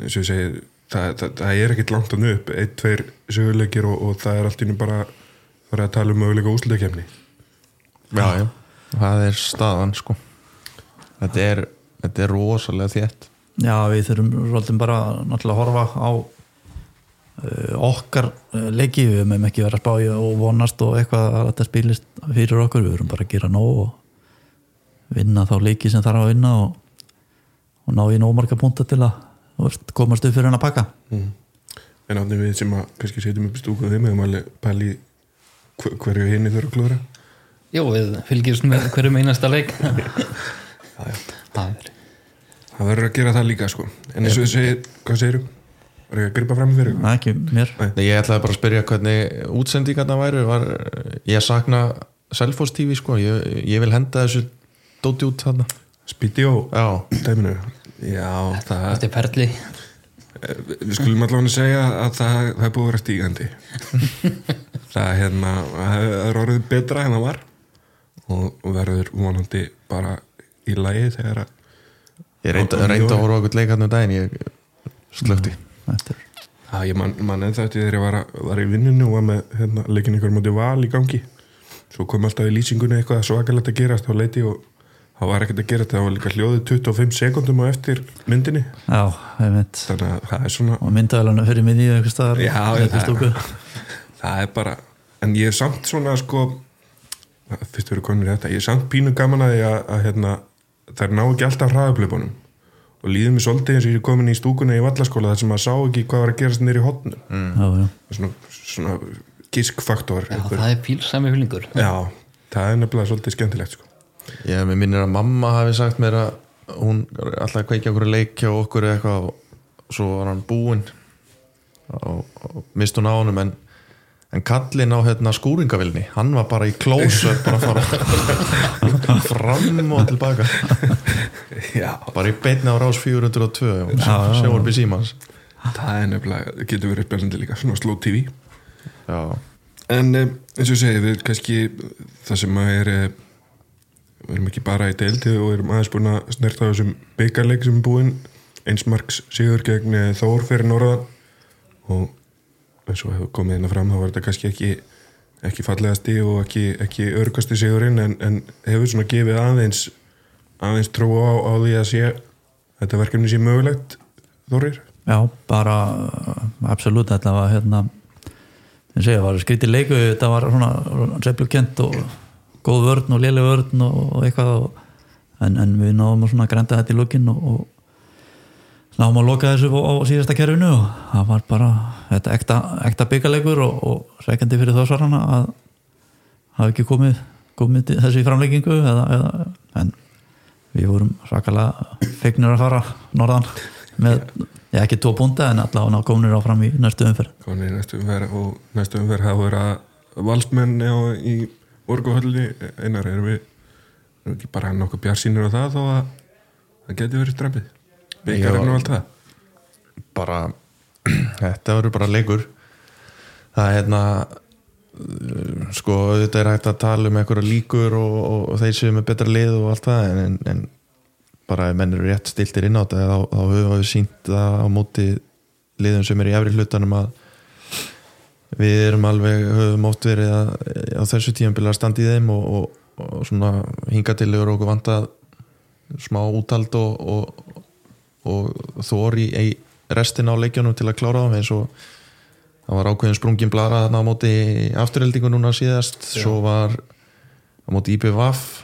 Eins og ég segi það, það, það er ekkit langt að upp 1-2 söguleikir og, og það er allt innum bara fara að tala um möguleika úslutakefni já, já, það er staðan sko. Þetta er, þetta er rosalega þétt. Já, við þurfum svolítið bara náttúrulega að horfa á uh, okkar uh, leiki. Við höfum ekki verið að spája og vonast og eitthvað að þetta spilist fyrir okkur. Við höfum bara að gera nóg og vinna þá leiki sem þarf að vinna og, og ná í nómarka punta til að komast upp fyrir hann að pakka En átni við sem að kannski setjum upp í stúku við meðum alveg pæli hver- hverju hinni þurfa að klúra Jú, við fylgjumst með hverjum einasta leik. Það er Það verður að gera það líka sko. En eins og þið segir, hvað segirum? Var ég að gripa fram fyrir? Nei, ekki mér. Nei, ég ætlaði bara að spyrja hvernig útsendingarna væru. Var, ég sakna Selfoss TV sko, ég, ég vil henda þessu dóti út þarna. Spíti og Já, dæminu? Já, það, Þetta er perli við skulum allavega segja að það, það er búið að vera stígandi. Það er hérna það er orðið betra en það var og, og verður vonandi bara í lagi þegar að ég reyndi að horfa okkur leik hann um daginn, ég Þetta er Já, ég man, man ennþá eftir þegar ég var, að, var í vinninu og var með hérna, leikin ykkur móti val í gangi. Svo kom alltaf í lýsingunni eitthvað svakalegt að gerast á leiti og það var ekkert að gera þetta, það var líka hljóðið 25 sekundum á eftir myndinni. Já, veit þannig að það er svona og myndavelana fyrir minni í eitthvað staðar. Já, í það, það er bara en ég er samt svona sko fyrst erum komin í þetta, ég er samt pínu gaman að, ég að, að hérna, þær ná ekki alltaf hraðablöpunum og líður mér svolítið eins og ég er komin í stúkuna í vallaskóla þar sem maður sá ekki hvað var að gerast nýri hotnum mm. Svona, svona giskfaktor Já, einhver. það er pílsami fylgningur Já, það er nefnilega svolítið skemmtilegt sko. Ég minnir að mamma hafi sagt mér að hún alltaf kveikja okkur að leikja og okkur eitthvað og svo var hann búinn. Og, og mist hún á honum en, en kallinn á hérna skúringavilni hann var bara í close-up bara fara fram og tilbaka. Já, bara í beinni á rás 402 sem voru við símans það er nefnilega getur verið spennandi líka, svona slow tv já, En um, eins og ég segi, við kannski það sem að er eh, við erum ekki bara í deildi og erum aðeins búin að snerta þessum byggarleik sem er búinn einsmarks sigur gegn eh, Þór fyrir norðan og eins og hefur komið hérna fram þá var þetta kannski ekki ekki fallegasti og ekki, ekki örgasti sigurinn en, en hefur svona gefið aðeins aðeins trú á, á því að sé þetta verkefni sé mögulegt Þórir? já, bara absolutt, þetta var hérna það var skrítið leiku þetta var svona sveiflukent og góð vörn og léleg vörn og, og eitthvað og, en, en við náðum að grænda þetta í lukkin og, náðum að loka þessu á, á síðasta kerfinu og það var bara þetta ekta, ekta byggarleikur og, sækandi fyrir þá svarana að hafa ekki komið, komið í framleikingu eða, eða, en við vorum svakalega fegnir að fara norðan með, ég ekki tvo búnda en allavega komnir áfram í næstu umferð. Komin í næstu umferð og næstu umferð hafa verið að valsmenn á, í orguhöllinni einar erum við erum ekki bara nokkuð bjarsýnir á það þó að það geti verið strempið byggar Já. og allt það. Bara þetta verður bara leikur. Það er hérna uh, sko þetta er hægt að tala um einhverja líkur og, og, og þeir séu með betra lið og allt það en, en, en bara ef menn eru rétt stiltir inn á þetta þá, þá höfum við sínt það á móti liðum sem er í efri hlutanum að við erum alveg höfum oft verið að, á þessu tímabili að standa í þeim og, og, og svona hinga til yfir okkur vantað smá útald og, og, og þor í, restina á leikjunum til að klára það eins og það var ákveðin sprungin blara þarna á móti afturheldingu núna síðast svo var á móti IPVAF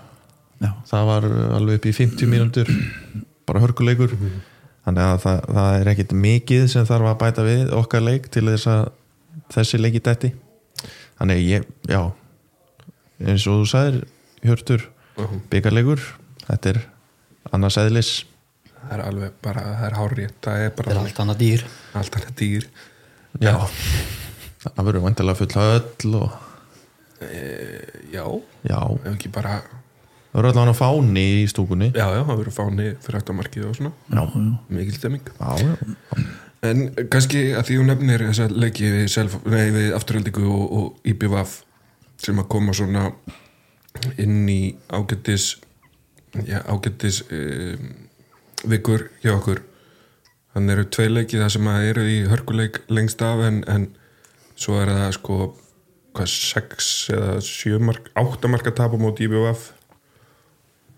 Já. það var alveg upp í 50 mínútur bara hörkuleikur. Þannig að það, það er ekkit mikið sem þarf að bæta við okkar leik til þess að þessi leiki dætti þannig ég, já eins og þú sagðir Hjörtur, byggarleikur þetta er annars eðlis. Það er alveg bara, það er hárið það er er allt annað dýr. Allt annað dýr. Já, það verður vantilega full öll og já, já, ef ekki bara það verður allavega fáni í stúkunni. Já, já, það verður fáni fyrir aftamarkið og svona. Já, já. mikil stemming. Já, já, En kannski að því þú nefnir þessa leiki við, self, nei, við afturhaldingu og, og IBVF sem að koma svona inn í ágættis já, ágættis um, vikur hjá okkur. Þannig eru tvei leiki það sem að eru í hörkuleik lengst af en, en svo er það sko hvað sex eða sjö mark átta marka tap á móti IBVF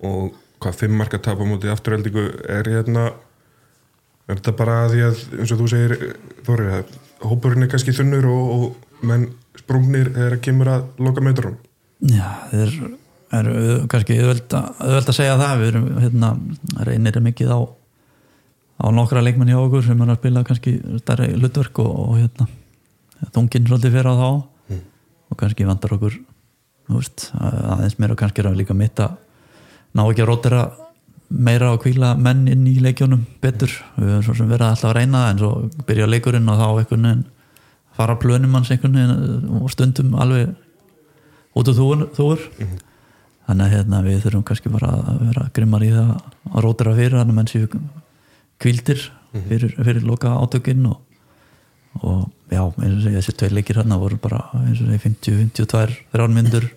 og hvað fimm marka tap á móti afturhaldingu er hérna Er þetta bara því að, eins og þú segir, Þóri, að hópurinn er kannski þunnur og, og menn sprungnir þegar að kemur að loka metrunum? Já, þeir eru kannski auðvelt að, að segja það. Við erum, hérna, reynir er mikið á á nokkra leikmenn hjá okkur sem er að spila kannski stærri hlutverk og, og hérna þunginn svolítið fyrir á þá. Og kannski vandar okkur þú veist, aðeins meira og kannski er að líka mitt að ná ekki að rótera meira og kvíla menn inn í leikjónum betur, við höfum svo sem verið alltaf að reyna það en svo byrja leikurinn og þá einhvern veginn fara plönum hans einhvern veginn og stundum alveg út úr þúur, þúur. þannig að hérna, við þurfum kannski bara að vera grimmar í það að rótera fyrir þannig að menn séu kvildir fyrir, fyrir loka átökinn og, og já, eins og þessi tvei leikir hérna voru bara eins og segja 50-52 þrjármyndur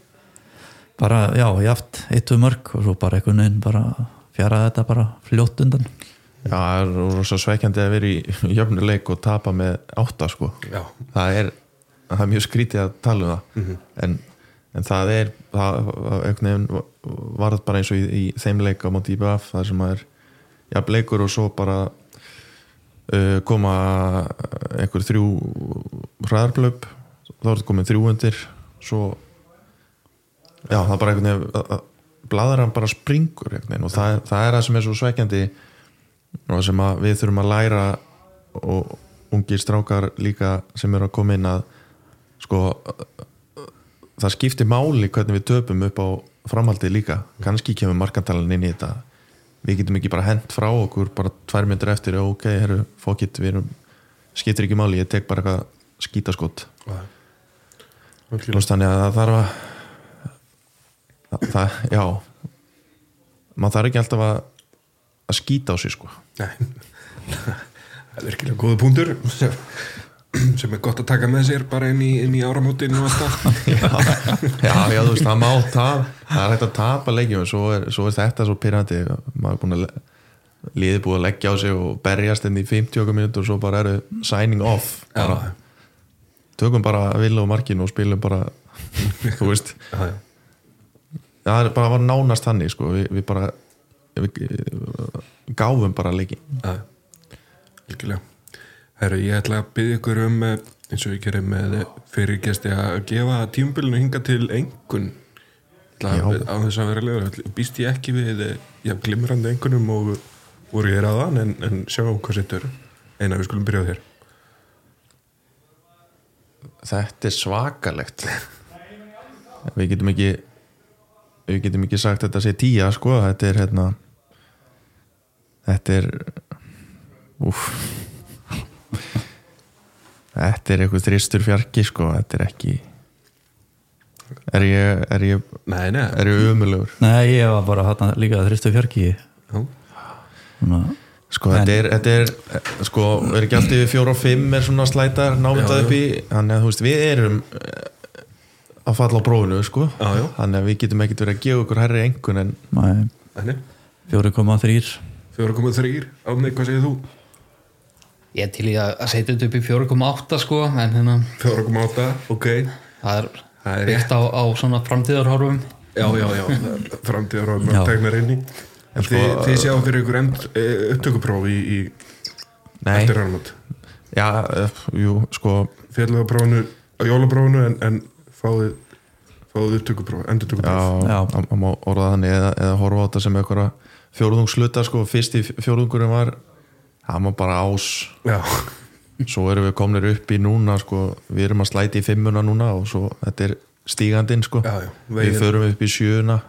bara, já, jaft, eittu mörg og svo bara einhvern veginn bara fjaraði þetta bara fljótt undan? Já, það er rosa sveikjandi að vera í jöfnuleik og tapa með átta sko. Já. það er, það er mjög skrítið að tala um það. En, en það er það, varð bara eins og í, í þeim leik á móti IBF það sem að er jafn leikur og svo bara uh, koma einhver þrjú hraðarblöp þá er þetta komin þrjú undir svo já, það er bara einhvern veginn blaðaran bara springur og það, það er það sem er svo sveikjandi og sem við þurfum að læra og ungir strákar líka sem eru að koma inn að sko það skiptir máli hvernig við töpum upp á framhaldið líka. Kannski kemur markantalan inn í þetta. Við getum ekki bara hent frá okkur bara tvær myndir eftir, ok, herru, fókitt við erum, skiptir ekki máli, ég tek bara eitthvað skítaskott þannig að það þarf að það, það, já. Maður þarf ekki alltaf að að skýta á sig sko. Nei, það er virkilega góða punktur sem, sem er gott að taka með sér bara inn í, inn í áramótin og alltaf já, já, já, þú veist, það má tap það er hægt að tapa leikjum svo er, svo er þetta svo pyrrandi maður er búin að liðið búið að leggja á sig og berjast inn í 50 okkar mínútur og svo bara eru signing off. Bara, tökum bara vilja og markin og spilum bara þú veist. Já, já. Það bara var nánast þannig sko, við, við bara við, gáfum bara Já, virkilega Herru, ég ætla að byggja ykkur um eh, eins og ég gerir með fyrirgesti að gefa tímabilinu hinga til engun á þess að vera leður býst ég ekki við eh, já, glimrandi engunum og voru ég ráðan en, en sjáum hvað sittur eina við skulum byrja á þér. Þetta er svakalegt. Við getum ekki við getum ekki sagt að þetta sé tíja sko, þetta er hérna þetta er úf þetta er eitthvað þristur fjarki sko, þetta er ekki er ég er ég, Nei, nei, er ég umulegur Nei, ég var bara hann líka að þristu fjarki. Svona, sko þetta er, þetta er sko, er ekki allt yfir fjóra og fimm er svona slætar námyndað upp í þannig að þú veist, við erum að falla á prófunu sko. Já, já. þannig að við getum ekkert verið að gefa okkur herri engun en nei, nei. 4,3 4,3 Átni, hvað segir þú? Ég er til í að að setja þetta upp í 4,8 sko en hérna 4,8, ok. Það er Það er byggt á, á svona framtíðarhorfum. Já, já, já, framtíðar og Já. tegnar inn í. En sko, þið, þið sjáum fyrir ykkur end, e, upptökupróf í, í nei, eftir rannmót já, uh, jú, sko. Fjallagaprófinu, á jólaprófinu en, en fáið fáið upptökupróf, endurtökupróf. Já, Já. það má orða þannig eða, eða horfa á þetta sem einhverja fjórðungsluta sko, fyrst í fjórðungurinn var það var bara ás. Já, svo erum við komnir upp í núna sko, við erum að slæti í fimmuna núna og svo þetta er stígandinn sko. já, já. Við förum upp í sjöuna.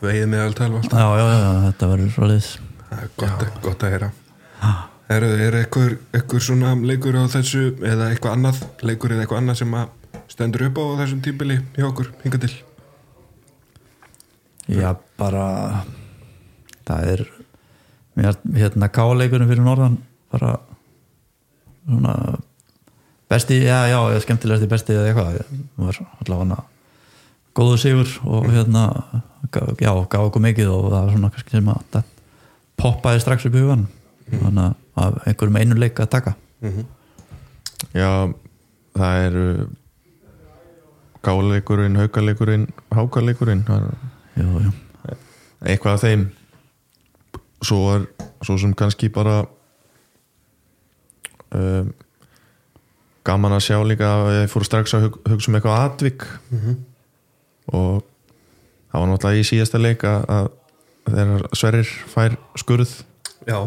Vegið með alltaf alltaf. Já, já, já, þetta verður svolítið gott, gott að heyra. Er, er eitthvað, eitthvað svona leikur á þessu eða eitthvað annað? Leikur eða eitthvað annað sem að stendur upp á þessum tímbili hjá okkur, hinga til? Já, bara það er hérna káleikurinn fyrir norðan bara svona besti, já, já, skemmtilegasti besti eða eitthvað, það var allavega góðu sigur og hérna já, gaf okkur mikið og það var svona kannski sem að það poppaði strax upp í hugan þannig að einhverjum einu leik að taka. Já, það eru gáleikurinn, haukaleikurinn hákaleikurinn er eitthvað af þeim. Svo er svo sem kannski bara um, gaman að sjá líka að ég fór strax að hug, hugsa um eitthvað atvik. Og það var náttúrulega í síðasta leik að, að þegar Sverrir fær skurð. Já,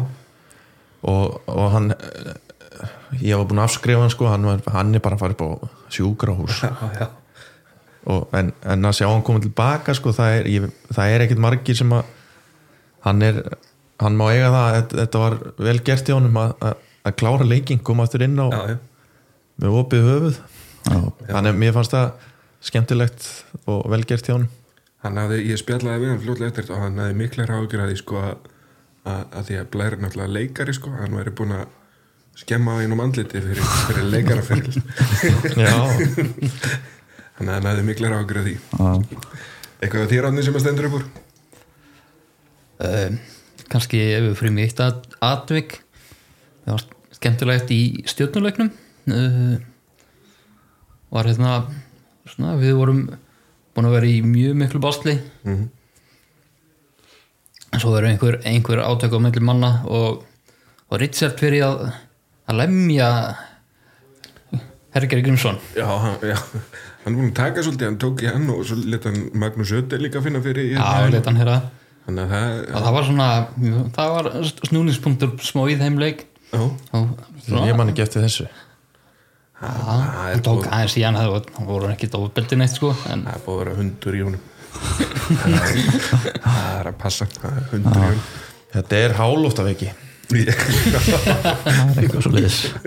og, og hann ég var búin að afskrifa hann sko. Hann, var, hann er bara að fara upp á sjúkrahús. Já, já. Og, en, en að sjá hann koma tilbaka sko, það er, ég, það er ekkit margir sem að hann er hann má eiga það, að þetta var vel gert í honum að, að, að klára leiking koma aftur inn á já, já. með opið höfuð. Þannig að mér fannst það skemmtilegt og vel gert í honum. Hann hafði, ég spjallaði við hann fljótlega eftir þetta og hann hafði að því sko að, að, að því að Blær er náttúrulega leikari sko, hann væri búin að skemma á einum andliti fyrir, fyrir leikaraferil. Já, Þannig að hann hafði miklar ágjur að því. Eitthvað á þér átni sem að stendur upp úr? uh, kannski ef við fyrir mig eitt at atvik það var skemmtilegt í stjórnuleiknum uh, var hérna svona, við vorum búin að vera í mjög miklu básli Mhm. en svo verður einhver, einhver átök á melli manna og, og Richard fyrir að, að lemja Herger Grímsson Já, hann, já, hann er búin að taka svolítið, hann tók í hann og svo leta hann Magnús Ödel líka finna fyrir Já, leta hann hérna Þannig að það, það var svona það var snúningspunktur smá í þeim leik ég man ekki eftir þessu. Það hann tók búið, aðeins í hann það voru ekki dófbeldi neitt sko en það er búið að vera hundur í honum. Það er- að passa, það er hundur í honum. Þetta er hálóftaveki það er eitthvað svo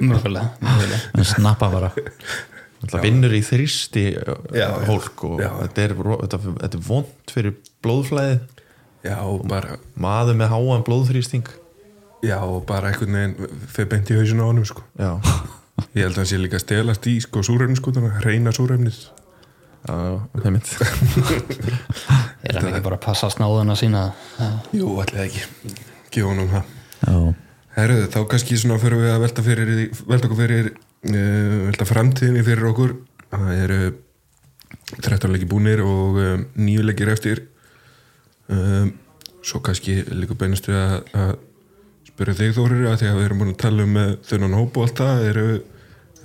mögulega. en snappa bara það vinnur í þrýsti Já, hólk og já. þetta er, ro- þetta, þetta er vond fyrir blóðflæðið. Já, bara, maður með háan blóðþrýsting. Já, bara einhvern veginn fyrir beint í hausinu á honum sko. já, Ég held að hann sé líka stelast í sko súrefni sko, reyna súrefnið. Já, nefnt er hann ekki bara að passa snáðuna sína? Jú, allir ekki, honum það. Já, Herðu, þá kannski svona fyrir við að velta fyrir velta okkur fyrir uh, framtíðinni fyrir okkur. Það eru 13 leiki búnir og um, nýju leikir eftir. Um, svo kannski líka beinustu að, spyrja þig Þórir að því að við erum búin að tala um þunnan hóp og allt það. Eru,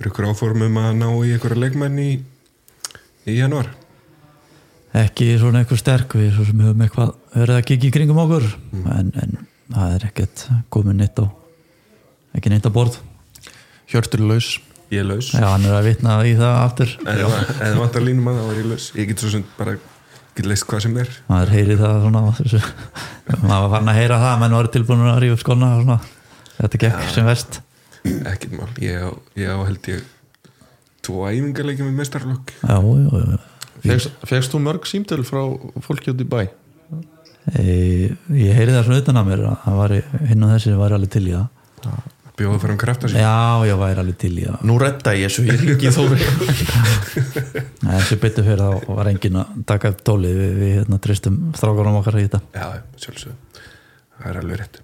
ykkur áformum að ná í ykkur leikmenn í, í januar ekki svona eitthvað sterk. Við svo sem höfum eitthvað verið að kikið kringum okkur. En, en það er ekkert komin neitt á ekki neitt á borð hjörtur laus. Ég er laus. Já, hann er að vitna í það aftur. Eða eða vantar línum að það var ég laus. Ég get svo sem bara get leist hvað sem er. Maður heyri það svona þessu, maður var farin að heyra það menn var tilbúin að rífa upp svona, þetta gekk sem vest ekkert mál, ég ég á held ég tvo æfingarleiki með mestarlokk já, já, já fegst þú mörg símtöl frá fólki út í bæ? E, ég heyri það svona utan að mér að það var hinn og þessi var alveg til í það bjóða fyrir um krafta sér já, ég væri alveg til í það. Nú redda ég þessu, ég ringi þóri. En þessi byttu fyrir þá var engin að taka upp tólið. Við, við hérna, tristum strákarum okkar í þetta. Já, sjálfsög, það er alveg rétt.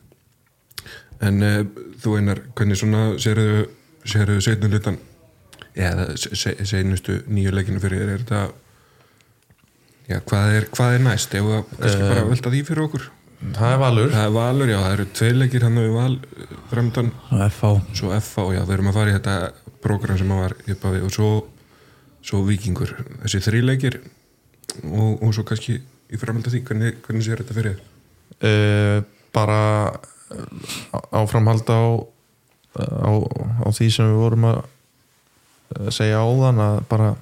En uh, þú einar hvernig svona sérðu sérðu setnum hlutan eða se- se- seinustu nýju leikinu fyrir er þetta já, hvað er, hvað er næst? Ef að kannski bara velta því fyrir okkur það er valur. Það er Valur, já, það eru tveir leikir hann við Val framdann og FH svo FH, já, við erum að fara í þetta program sem að var upp á við og svo, svo Víkingur, þessi þrý leikir og, og svo kannski í framhald af því, hvernig, hvernig sér þetta fyrir uh, bara uh, áframhald á, á á því sem við vorum að uh, segja áðan að bara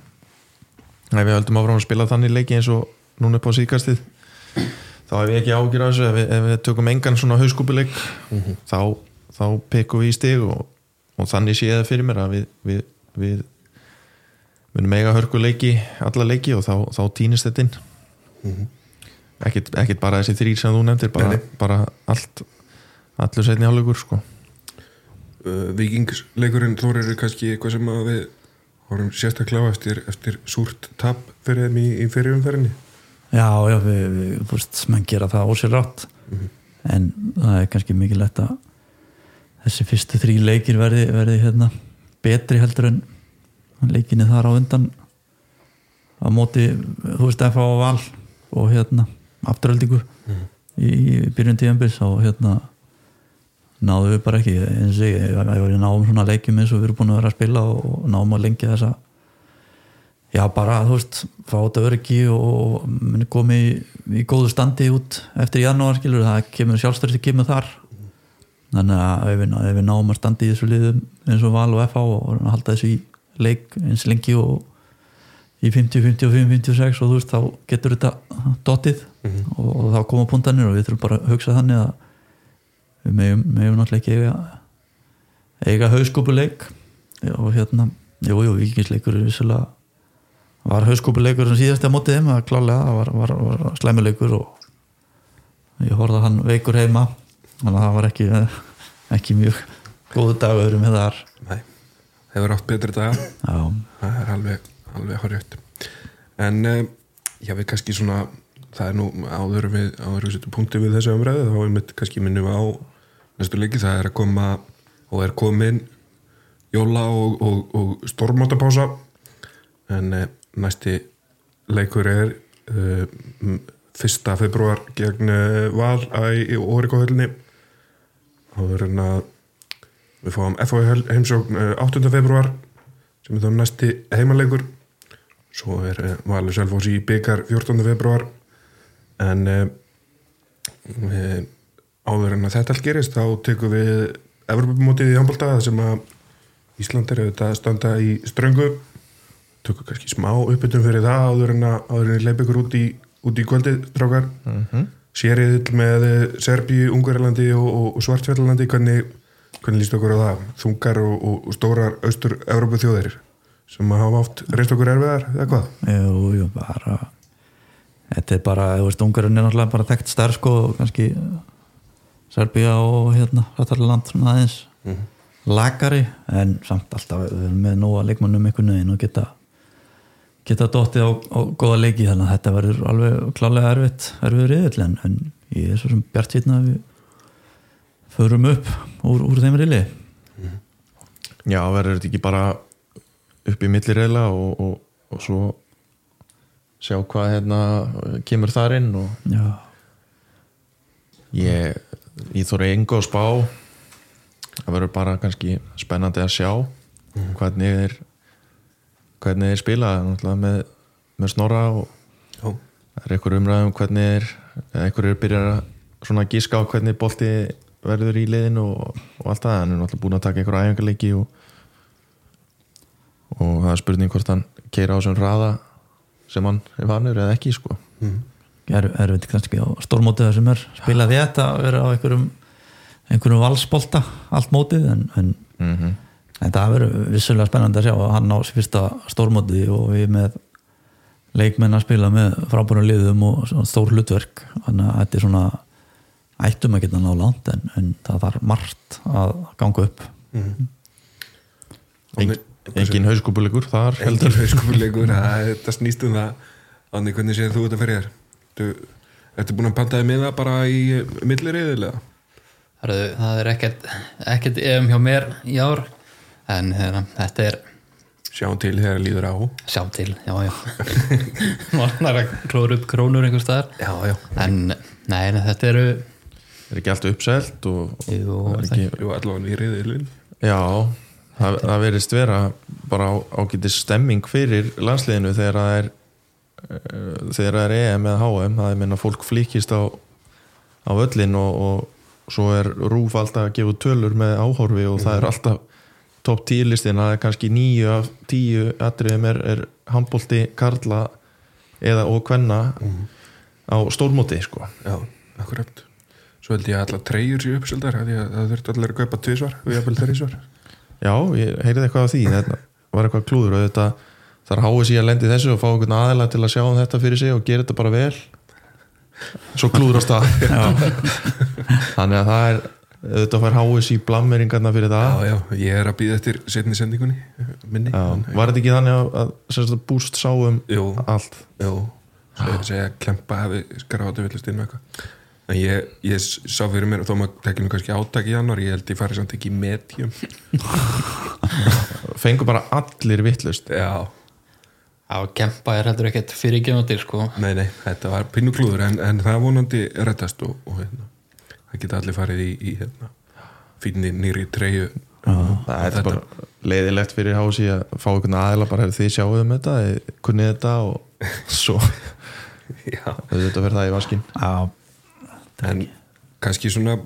ef við höldum áfram að spila þannig leiki eins og núna upp á síkastið þá hef ég ekki ágjur af þessu. Ef við, ef við tökum engan svona hauskúpuleik þá, þá pekum við í stig og, og þannig sé það fyrir mér að við, við, við munum eiga hörku leiki alla leiki og þá, þá týnist þetta inn. Ekkit, ekkit bara þessi þrýr sem þú nefndir bara, Nei, bara allt allur setni álugur sko. Uh, Víkingsleikurinn þór eru kannski eitthvað sem að við horfum sérstaklega á eftir, eftir súrt tap fyrir þeim í, í fyrirumferðinni já, já, við, við fúst, menn gera það ósér rátt en það er kannski mikilvægt að þessi fyrstu þrý leikir verði, verði hérna, betri heldur en leikinni þar á undan. Á móti, þú veist, FH og Val og hérna afturöldingu í, í byrjun tíðanbils og hérna náðum við bara ekki. Eins og ég, ef við náum svona leikjum eins og við erum búin að vera að spila og, og náum að lengja þessa já bara þú veist fá þetta öryggi og muni komi í, í góðu standi út eftir janúar skilur það kemur sjálfstæðist kemur þar. Þannig að ef við, ef við náum að standi í þessu liðum eins og Val og FH og halda þessu í leik eins lengi og í 50, 55, 56 og þú veist þá getur þetta dottið og, og þá koma puntanir og við þurfum bara að hugsa þannig að við meðum, náttúrulega ekki eiga eiga hauskúpuleik. Og hérna, jú, jú, vikingsleikur er vissulega var hauskúpuleikur sem síðast að mótið þeim klálega það var, var, var slæmuleikur og ég horfði að hann veikur heima þannig að það var ekki ekki mjög góðu dagur með þar Nei, hefur átt betri daga. Já, það er alveg, alveg horrjögt en eh, já við kannski svona það er nú áður við áður við setjum punkti við þessu umræðu þá er mitt kannski minnum við á næstu leiki það er að koma og er komin jóla og, og, og stormátapása en eh, næsti leikur er uh, fyrsta februar gegn uh, val í Órikóhöllinni áður en að við fáum FH heimsókn uh, 8. februar sem er þá næsti heimaleikur svo er Valur Selfoss í byggar 14. februar en uh, áður en að þetta allt gerist þá tekum við Evropamótið í handbólta sem að Ísland er auðvitað að standa í ströngu tökum kannski smá uppbytun fyrir það áður en að, áður en að leipa ykkur út í, út í kvöldið strákar mm -hmm. sériðill með eh, Serbíu, Ungarlandi og, og, og Svartfjallalandi hvernig, hvernig líst okkur á það þungar og, og stórar austur-Európa þjóðir sem hafa oft reist okkur erfiðar eða hvað? jú, jú, bara þetta er bara, þú veist, Ungarinn er náttúrulega bara þekkt stærð sko, og kannski Serbía og hérna svona aðeins lagari, en samt alltaf við erum með nóga leikmannum einhvern veginn og geta geta dottið á, á góða leiki þannig að þetta verður alveg klálega erfitt erfiður yfirlega en, en ég er svo sem bjart sýtna að við förum upp úr, úr þeim reyli Já, verður þetta ekki bara upp í millireila og, og, og svo sjá hvað hérna kemur þar inn og já, ég, ég þóra enga að spá. Það verður bara kannski spennandi að sjá hvernig þeir hvernig þeir spila með, með snorra og Já, það er einhver umræðum hvernig þeir eða einhver er byrjar að svona gíska á hvernig bolti verður í liðin og, og allt það, hann er náttúrulega búin að taka einhver æfingarleiki og og það er spurning hvort hann keira á sem raða sem hann er vanur eða ekki sko. Er, er við kannski á stórmótið sem er spilaði þetta að vera á einhverjum einhverjum valsbolta allt mótið en, en, mm en það verður vissulega spennandi að sjá að hann á fyrsta stórmótið og við með leikmenn að spila með frábærum liðum og svona stór hlutverk. Þannig að þetta er svona ættum að geta ná langt en, en það þarf margt að ganga upp. Eng, engin hauskúpuleikur þar heldur. hauskúpuleikur þetta snýst um það. Ánni, hvernig séð þú þetta fyrir þér? Þú, ertu búin að pantaði með það bara í milliriðilega? Það er, það er ekkert, ekkert ef hjá mér í ár en hérna, þetta er Sjáum til þegar líður á. Sjá til, já já. Maður að klóra upp krónur einhver staðar. Já, já. En nei, nei, þetta eru er ekki allt uppselt og Jú, er ekki, Jú, allavega riðilin já það, það verðist vera bara á, ágæti stemming fyrir landsliðinu þegar það er eh, þegar það er EM eða HM það er minna fólk flíkist á á öllin og, og svo er Rúf alltaf að gefa tölur með áhorfi og það er alltaf topp 10 listin er kannski nýju af tíu atriðum er, er handbólti karla eða og kvenna á stórmóti sko. Já, akkurat. Svo held ég að allar treyjur sér uppsildar því að það þurfti allir að kaupa tvisvar og ég að þrísvar Já, ég heyrði eitthvað af því þetta var eitthvað klúður og þetta það er háið sér að lendi þessu og fá einhvern aðeila til að sjá um þetta fyrir sig og gera þetta bara vel. Svo klúður á stað þannig að það er auðvitað fær háið sér blammeringarna fyrir það. Já, já, ég er að býða eftir setni sendingunni minni. Já, var þetta ekki þannig að, að, búst sá um Jú, allt? Jú segja, segja að klempa hafi skráðu villast inn með eitthvað. En ég, ég sá fyrir mér þó maður tekja nú kannski átak í januar ég held ég farið samt ekki í medium. Fengur bara allir vittlust Já, á kempa er heldur ekkert fyrirgefandi sko. Nei, nei, þetta var pinnu klúður en, en það vonandi rettast og, og hérna, það geta allir farið í, í hérna, fínni nýri treyju. Það er bara leiðilegt fyrir hási að fá einhvern aðeila bara hefur þið sjáum um þetta kunnið þetta og svo. Þetta verður það í vaskin Já, en kannski svona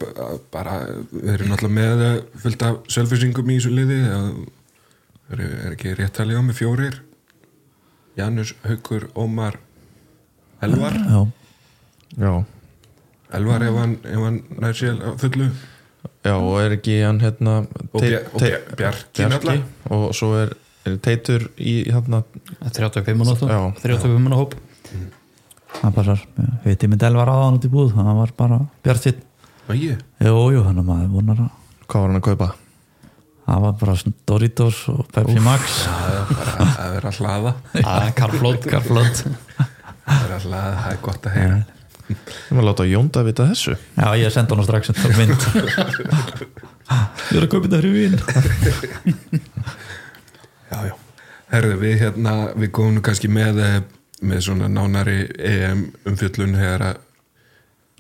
bara, við erum náttúrulega með eh, fullt af selfisingum í þessu liði að, er, er ekki rétt talið á með fjórir. Janus, Haukur, Ómar Elvar. Já, já, Elvar ef hann, ef hann nær sér fullu. Já og er ekki hann hérna og, Tei- Bjar, og Tei- Bjar, Bjarki Bjarki náttúrulega og svo er, er teitur í hérna 35 minútur Já. 35 minútur hóp. Það passar. Við tíminn Delvar aðan út í búð það var bara bjart sitt Æi, Jú, jú, hann er maður vonar að hvað var hann að kaupa? það var bara Doritos og Pepsi Max. Það er bara að hlaða. Að karflót Karflót að vera að hlaða, það er gott að heyra Ég maður láta Jónda vita þessu. Já, ég sendi hann strax tók mynd. Ég er að kaupa þetta vín. Já, já, herðu við hérna við góðum nú kannski með eh, með svona nánari EM umfjöllun þegar að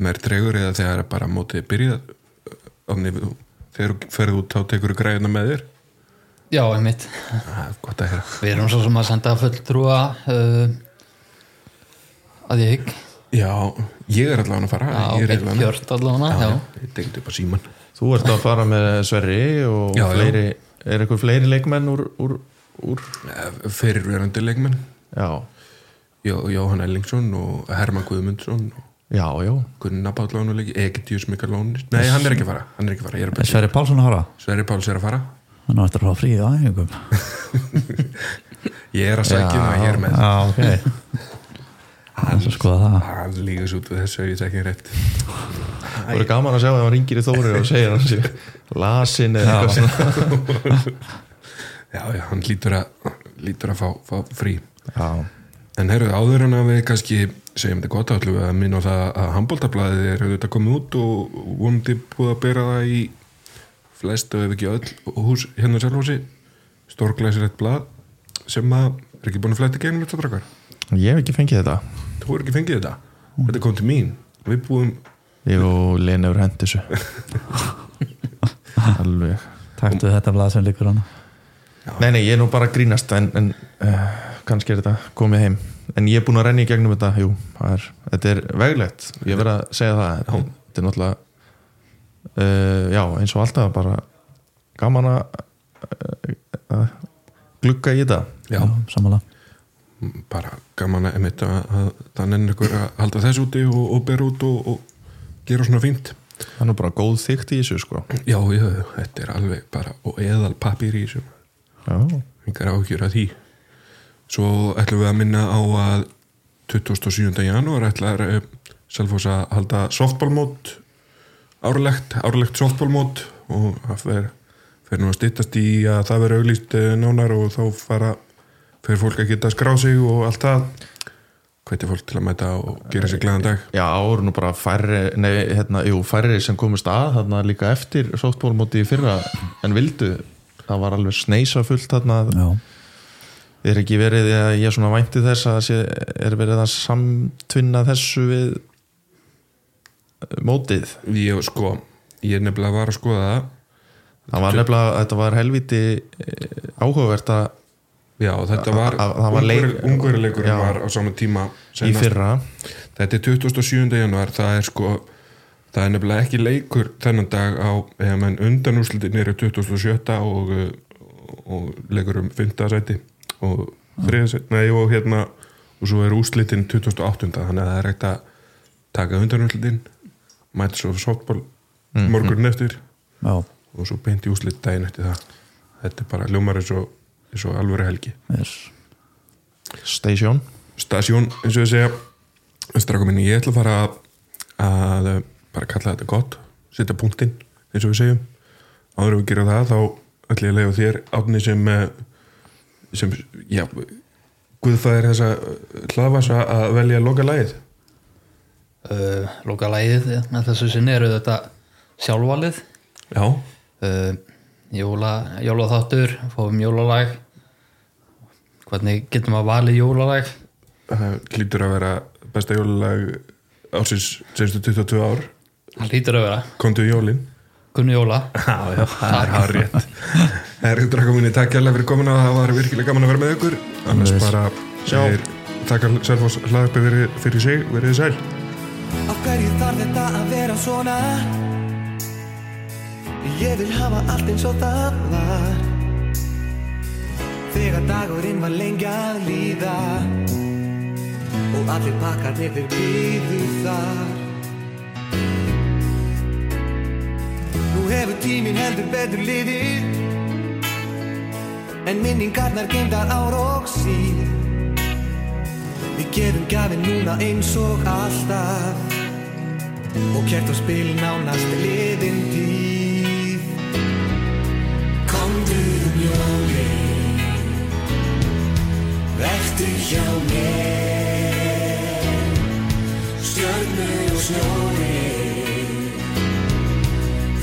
nær dregur eða þegar að bara mótið þú- þegar þú ferð út þá tekur þú græðuna með þér? Já, einmitt. Að heyra. Við erum svo sem að senda fulltrúa uh, að ég hygg já, ég er allavega að fara. Já, ég er Björn allavega já, já. já, ég tengdi upp á síman Þú ert að fara með Sverri og Já, já. fleiri, er eitthvað fleiri leikmenn úr, úr, úr? Fyrirverandi leikmenn. Já, Jó, Jóhann Ellingsson og Herman Guðmundsson og já, já. Gunnar Egidjus Mikael Lónis Nei, hann er ekki að fara, hann er ekki að fara, ég er að Er Sverri Pálsson að fara? Sverri Páls er að fara. Hann á eftir að fá frí á æfingum Ég er að sækja Já. um að ég er með. Já, ok Það er svo skoða það Hann líka svo út við þessu ef ég tekja rétt. Það voru gaman að sjá að hann ringir í Þóri og segir hann sér lasin eða eitthvað svona Já, já, hann lítur að lítur að fá, fá frí. Já, En herru, áður en að við kannski segjum þetta gott við að minna á það að handbóltablaðið er auðvitað komið út og vonandi búið að bera það í flest og ef ekki öll hús hérna á Selfossi. Stórglæsilegt blað sem að er ekki búin að flætti gegnum þetta drakar ég hef ekki fengið þetta Þú er ekki fengið þetta? Þetta kom til mín. Við búum Ég og Lena hefur hendi þessu. Alveg. Taktu þetta blað sem líkur hann Nei, nei, ég er nú bara að grínast en, en uh, kannski er þetta komið heim. En ég er búin að renna í gegnum þetta. Jú, það er, þetta er veglegt. Ég verð að segja það. Já. þetta er náttúrulega uh, já, eins og alltaf bara gaman að uh, glugga í þetta. Já, Samanlega bara gaman að emitt að, að það nennir ykkur að halda þess úti og, og bera út og, og gera svona fínt. Það er nú bara góð þygt í þessu sko. Já, já, þetta er alveg bara og eðal pappir í þessu. Engar áhyggjur að því. Svo ætlum við að minna á að 27. janúar ætlar uh, Selfoss að halda softballmót árlegt, árlegt softballmót og það fer, fer nú að styttast í að það verður auglýst uh, nánar og þá fara fer fólk að geta að skrá sig og allt það? Hveti fólk til að mæta og gera sér glæðan dag? Já, áður nú bara færri nei, hérna, jú, færri sem komist að þarna líka eftir softballmóti í fyrra en vildu, það var alveg sneisa fullt þarna. Já, er ekki verið að ég er svona vænti þess að sé, er verið að samtvinna þessu við eh, mótið? Ég sko, ég nefnilega var að skoða það. Það var nefnilega, þetta var helviti eh, áhugavert að Já, þetta var, það var á sama tíma í seinast. fyrra Þetta er 27. januar, það er sko það er nefnilega ekki leikur þennan dag á, eða menn undanúslitin eru 27. og, uh, og leikur um 5. sæti og þriðasæti, nei og hérna og svo er úslitin 28. þannig að það er hægt að taka undanúslitin mæta svo softball morgun eftir já, og svo beint í úslit daginn eftir það þetta er bara ljómar eins og, eins og alvöru helgi. Yes. Station. Stasjón eins og ég segja strafka minni, ég ætla að fara að, eh, bara kalla þetta gott setja punktinn, eins og við segjum. Áður en við gerum það, þá ætla ég að lega þér átni sem eh, sem, já guðfæðir þessa hlaðvasa að velja að loka lagið. Uh, Lóka lægið með þessu sinni eru þetta sjálfvalið. Já, uh, jólaþáttur fáum jólalag. Hvernig getum að valið jólalag? Það hlýtur að vera besta jólalag ásins senstu 22 ár. Það lítur að vera. Komdu í jólin. Gunni Jóla. Já, já, það er hár rétt. Það er draka minni, takk hérlega fyrir komuna. Það var virkilega gaman að vera með ykkur. Annars Sömuleiðis. bara segir takk að Selfoss hlaðarpi fyrir, fyrir sig verið sæl. Af hverju þarf þetta að vera svona? Ég vil hafa allt eins og það var. Þegar dagurinn var lengi að líða Og allir pakkarnir þeir býðu þar. Nú hefur tíminn heldur betur liðið En minningarnar geimdar ár og síð. Við gefum gafin núna eins og alltaf Og kert á spil nánast liðin tíð Vertu hjá mér. Stjörnur og snjóri.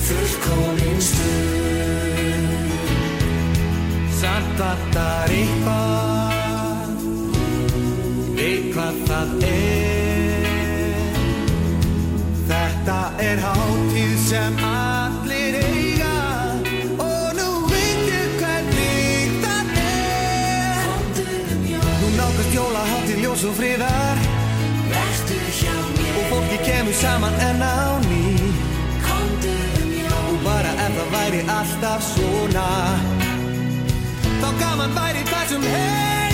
Fullkomin stund Samt vantar eitthvað. Veit hvað það er. Þetta er hátíð sem allir hátíð ljós og friðar. Og fólki kemur saman enn á ný. Og bara ef það væri alltaf svona. Þá gaman væri þessum heimi í